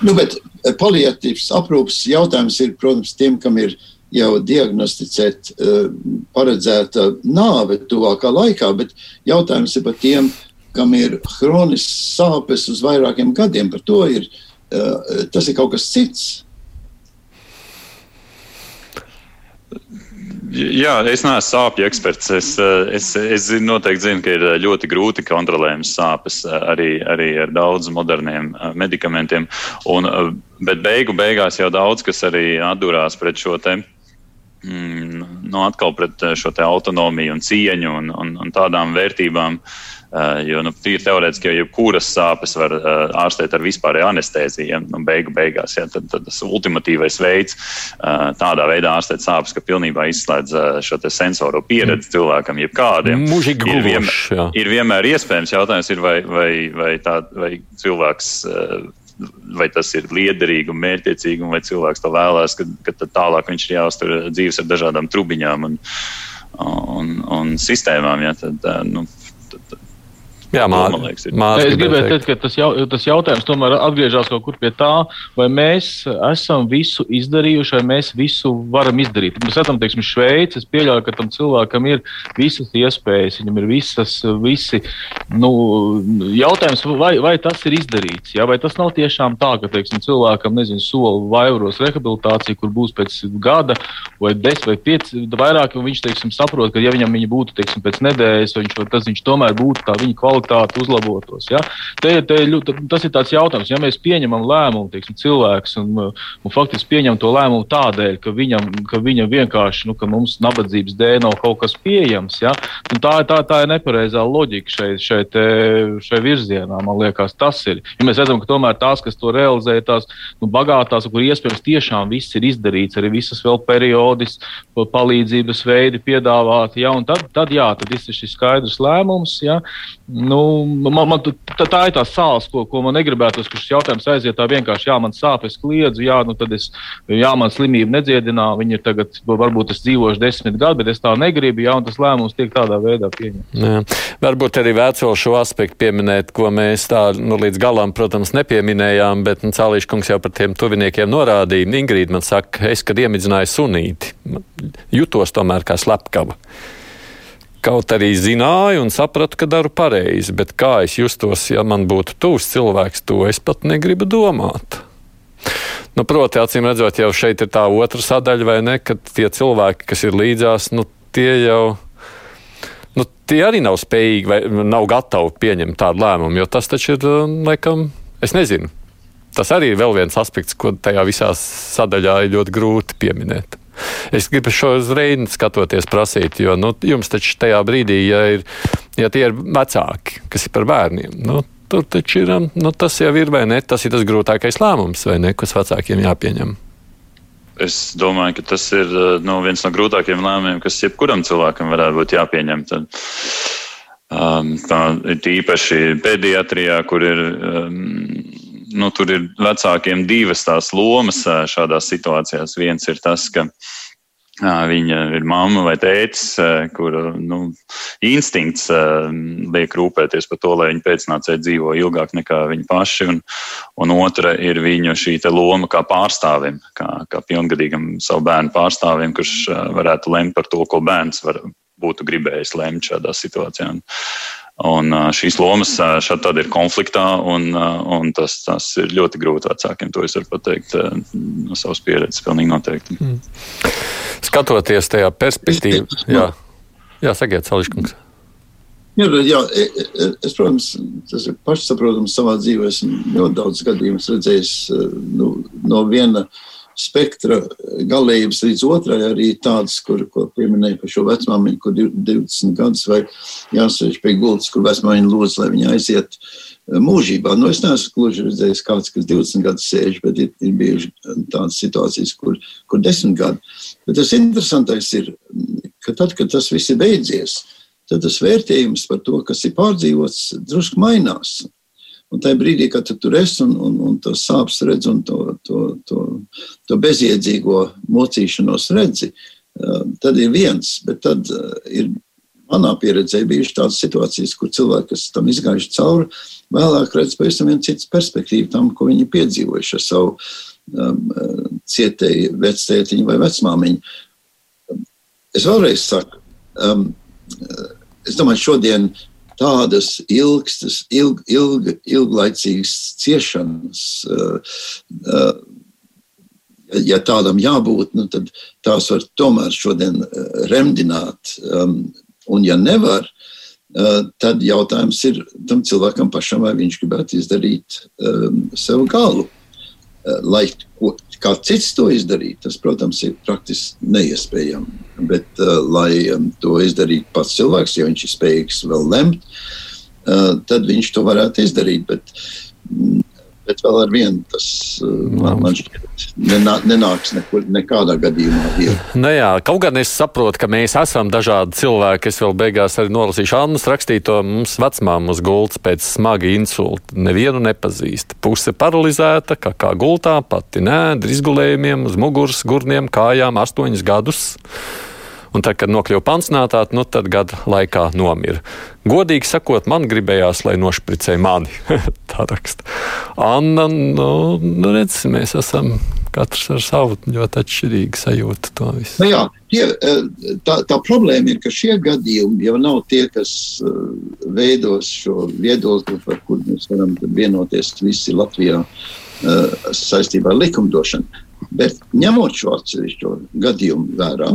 S5: Nu, bet paliatīvs aprūpas jautājums ir, protams, tiem, kam ir jau diagnosticēt uh, paredzēta nāve tuvākā laikā, bet jautājums ir par tiem, kam ir hronisks sāpes uz vairākiem gadiem. Par to ir, uh, tas ir kaut kas cits.
S3: Jā, es neesmu sāpju eksperts. Es, eh, es, es noteikti zinu, ka ir eh, ļoti grūti kontrolējams sāpes eh, arī, arī ar daudziem moderniem medikamentiem. Un, bet beigu beigās jau daudz kas arī atdurās pret šo te. Mm, nu, atkal pret šo autonomiju un cieņu un, un, un tādām vērtībām, Uh, jo nu, tīri teorētiski jau jebkuras sāpes var uh, ārstēt ar vispārēju anestēziju. Nu, beigu beigās ja, tad, tad tas ultimatīvais veids uh, tādā veidā ārstēt sāpes, ka pilnībā izslēdz uh, šo sensoro pieredzi mm. cilvēkam, jebkādiem.
S2: Mūžīgi
S3: ir, vienmēr, jā. ir vienmēr iespējams jautājums, ir, vai, vai, vai, tā, vai cilvēks. Uh, vai tas ir liederīgi un mērķiecīgi, vai cilvēks to vēlās, ka, ka tālāk viņš ir jāuztur dzīves ar dažādām trubiņām un, un, un sistēmām. Ja, tad, nu, tad, tad,
S2: Jā, mār,
S4: man liekas, ir. Mār, es gribēju teikt, ka tas, jau, tas jautājums tomēr atgriežas kaut kur pie tā, vai mēs esam visu izdarījuši, vai mēs visu varam izdarīt. Mēs redzam, teiksim, Šveici, es pieļauju, ka tam cilvēkam ir visas iespējas, viņam ir visas, visi, nu, jautājums, vai, vai tas ir izdarīts, jā, vai tas nav tiešām tā, ka, teiksim, cilvēkam, nezinu, soli vairos rehabilitāciju, kur būs pēc gada vai desmit vai pieci vairāk, un viņš, teiksim, saprot, ka ja viņam viņa būtu, teiksim, pēc nedēļas, viņš, tas viņš tomēr būtu tā viņa kvalitāte kvalitāte uzlabotos. Ja? Te, te, tas ir tāds jautājums, ja mēs pieņemam lēmumu, teiksim, cilvēks un, un faktiski pieņem to lēmumu tādēļ, ka viņam, ka viņam vienkārši, nu, ka mums nabadzības dēļ nav kaut kas pieejams, ja? Nu, tā, tā, tā ir nepareizā loģika šeit, šeit, šeit virzienā, man liekas, tas ir. Ja mēs redzam, ka tomēr tās, kas to realizē, tās nu, bagātās, kur iespējams tiešām viss ir izdarīts, arī visas vēl periodis, palīdzības veidi piedāvāti, ja? un tad, tad jā, tad ir šis skaidrs lēmums, ja? Nu, man, man, tā, tā ir tā sāls, ko, ko man negribētu, ka šis jautājums aiziet tā vienkārši. Jā, man sāp, es kliedzu, jā, nu tad es, jā, man slimība nedziedinā, viņi ir tagad, varbūt es dzīvošu desmit gadu, bet es tā negribu, jā, un tas lēmums tiek tādā veidā pieņemts.
S2: Varbūt arī vēco šo aspektu pieminēt, ko mēs tā nu, līdz galam, protams, nepieminējām, bet nu, Cālīškungs jau par tiem tuviniekiem norādīja. Ingrīda man saka, es, kad iemidzināju sunīti, jutos tomēr kā slepkava. Kaut arī zināju un sapratu, ka daru pareizi, bet kā es justos, ja man būtu tuvs cilvēks, to es pat negribu domāt. Nu, proti, acīm redzot, jau šeit ir tā otra sadaļa, vai ne, ka tie cilvēki, kas ir līdzās, nu, tie jau. Nu, tie arī nav spējīgi vai nav gatavi pieņemt tādu lēmumu, jo tas taču ir, laikam, es nezinu. Tas arī ir vēl viens aspekts, ko tajā visā sadaļā ir ļoti grūti pieminēt. Es gribu šo uzreiz skatoties, prasīt, jo nu, jums taču tajā brīdī, ja, ir, ja tie ir vecāki, kas ir par bērniem, nu, tur taču ir, nu, tas jau ir vai ne, tas ir tas grūtākais lēmums, vai ne, kas vecākiem jāpieņem.
S3: Es domāju, ka tas ir nu, viens no grūtākajiem lēmumiem, kas jebkuram cilvēkam varētu būt jāpieņem. Tad, um, tā ir īpaši pēdējā, kur ir um, nu, tur ir vecākiem divas tās lomas šādās situācijās. Viens ir tas, ka viņa ir mamma vai tētis, kur nu, instinkts liek rūpēties par to, lai viņa pēcnācēji dzīvo ilgāk nekā viņi paši. Un, un otra ir viņu šī loma kā pārstāvim, kā, kā pilngadīgam savu bērnu pārstāvim, kurš varētu lemt par to, ko bērns var, būtu gribējis lemt šādā situācijā. Un, Un šīs lomas šeit tad ir konfliktā, un, un tas, tas ir ļoti grūti vecākiem. To es varu pateikt no savas pieredzes, pilnīgi noteikti. Mm.
S2: Skatoties tajā perspektīvā, jā, jā sakiet, Sališkungs.
S5: Jā, jā, es, protams, tas ir pašsaprotams savā dzīvē. Esmu ļoti daudz gadījumus redzējis nu, no viena spektra galējības līdz otrai, arī tādas, kur, ko pieminēja par šo vecmāmiņu, kur 20 gadus vai jāsēž pie gultas, kur vecmāmiņa lūdz, lai viņa aiziet eh, mūžībā. Nu, es neesmu gluži redzējis kāds, kas 20 gadus sēž, bet ir, ir bijuši tādas situācijas, kur, kur 10 gadi. Bet tas interesantais ir, ka tad, kad tas viss ir beidzies, tad tas vērtējums par to, kas ir pārdzīvots, drusku mainās. Un tajā brīdī, kad tu tur esi un, un, un to sāpes redz un to, to, to, to bezjēdzīgo mocīšanos redzi, eh, tad ir viens, bet tad eh, ir manā pieredzē bijušas tādas situācijas, kur cilvēki, kas tam izgājuši cauri, vēlāk redz pavisam vienu citu perspektīvu tam, ko viņi piedzīvojuši ar savu um, cietēju vectētiņu vai vecmāmiņu. Es vēlreiz saku, um, es domāju, šodien tādas ilgstas, ilg, ilg, ilglaicīgas ciešanas, ja tādam jābūt, nu, tad tās var tomēr šodien remdināt. Un, ja nevar, tad jautājums ir tam cilvēkam pašam, vai viņš gribētu izdarīt sev galu. Lai kā cits to izdarītu, tas, protams, ir praktiski neiespējami. Bet, uh, lai um, to izdarītu pats cilvēks, ja viņš ir spējīgs vēl lemt, uh, tad viņš to varētu izdarīt. Bet, mm, bet vēl ar vienu tas uh, man šķiet nenā, nenāks nekur, nekādā gadījumā.
S2: Nu jā, kaut gan es saprotu, ka mēs esam dažādi cilvēki. Es vēl beigās arī nolasīšu Annas rakstīto mums vecmām uz gultas pēc smaga insulta. Nevienu nepazīst. Puse paralizēta, kā, kā gultā, pati nē, izgulējumiem, uz muguras, gurniem, kājām, astoņus gadus un tad, kad nokļuva pansnātā, nu, tad gada laikā nomira. Godīgi sakot, man gribējās, lai nošpricē mani. tā raksta. Anna, nu, nu redz, mēs esam katrs ar savu ļoti atšķirīgu sajūtu to visu.
S5: Nu jā, tie, eh, tā, tā problēma ir, ka šie gadījumi jau nav tie, kas eh, veidos šo viedokli, par kur mēs varam vienoties visi Latvijā eh, saistībā ar likumdošanu. Bet ņemot šo atsevišķo gadījumu vērā,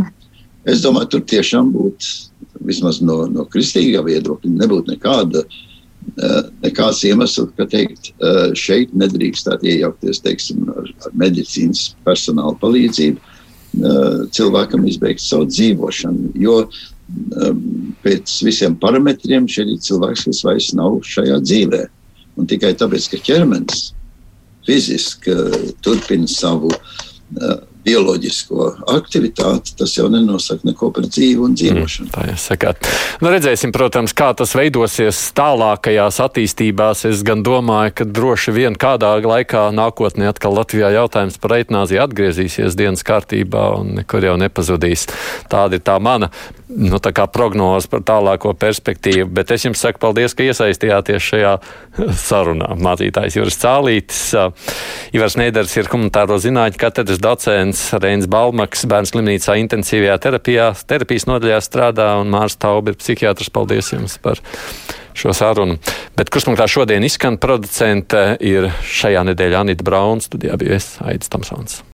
S5: Es domāju, tur tiešām būtu vismaz no, no kristīgā viedokļa, nebūtu nekāda, eh, nekāds iemesls, ka teikt, eh, šeit nedrīkstētu iejaukties teiksim, ar, ar medicīnas personāla palīdzību eh, cilvēkam izbeigt savu dzīvošanu. Jo pēc visiem parametriem šeit ir cilvēks, kas vairs nav šajā dzīvē. Un tikai tāpēc, ka ķermenis fiziski turpina savu bioloģisko aktivitāti, tas jau nenosaka neko par dzīvi un dzīvošanu. Mm,
S2: tā jūs sakāt. Nu, redzēsim, protams, kā tas veidosies tālākajās attīstībās. Es gan domāju, ka droši vien kādā laikā nākotnē atkal Latvijā jautājums par eitnāziju atgriezīsies dienas kārtībā un nekur jau nepazudīs. Tāda ir tā mana nu, prognoze par tālāko perspektīvu. Bet es jums saku paldies, ka iesaistījāties šajā sarunā. Mācītājs Juris Cālītis, Ivars Nēders ir humanitāro zinātņu katedras docents, Reins Balmaks, bērnu slimnīcā intensīvajā terapijā, terapijas nodaļā strādā un Mārs Taubi ir psihiatrs. Paldies jums par šo sarunu. Bet kurspunktā šodien izskan producente ir šajā nedēļā Anita Brauna, studijā bija es Aits Tamsons.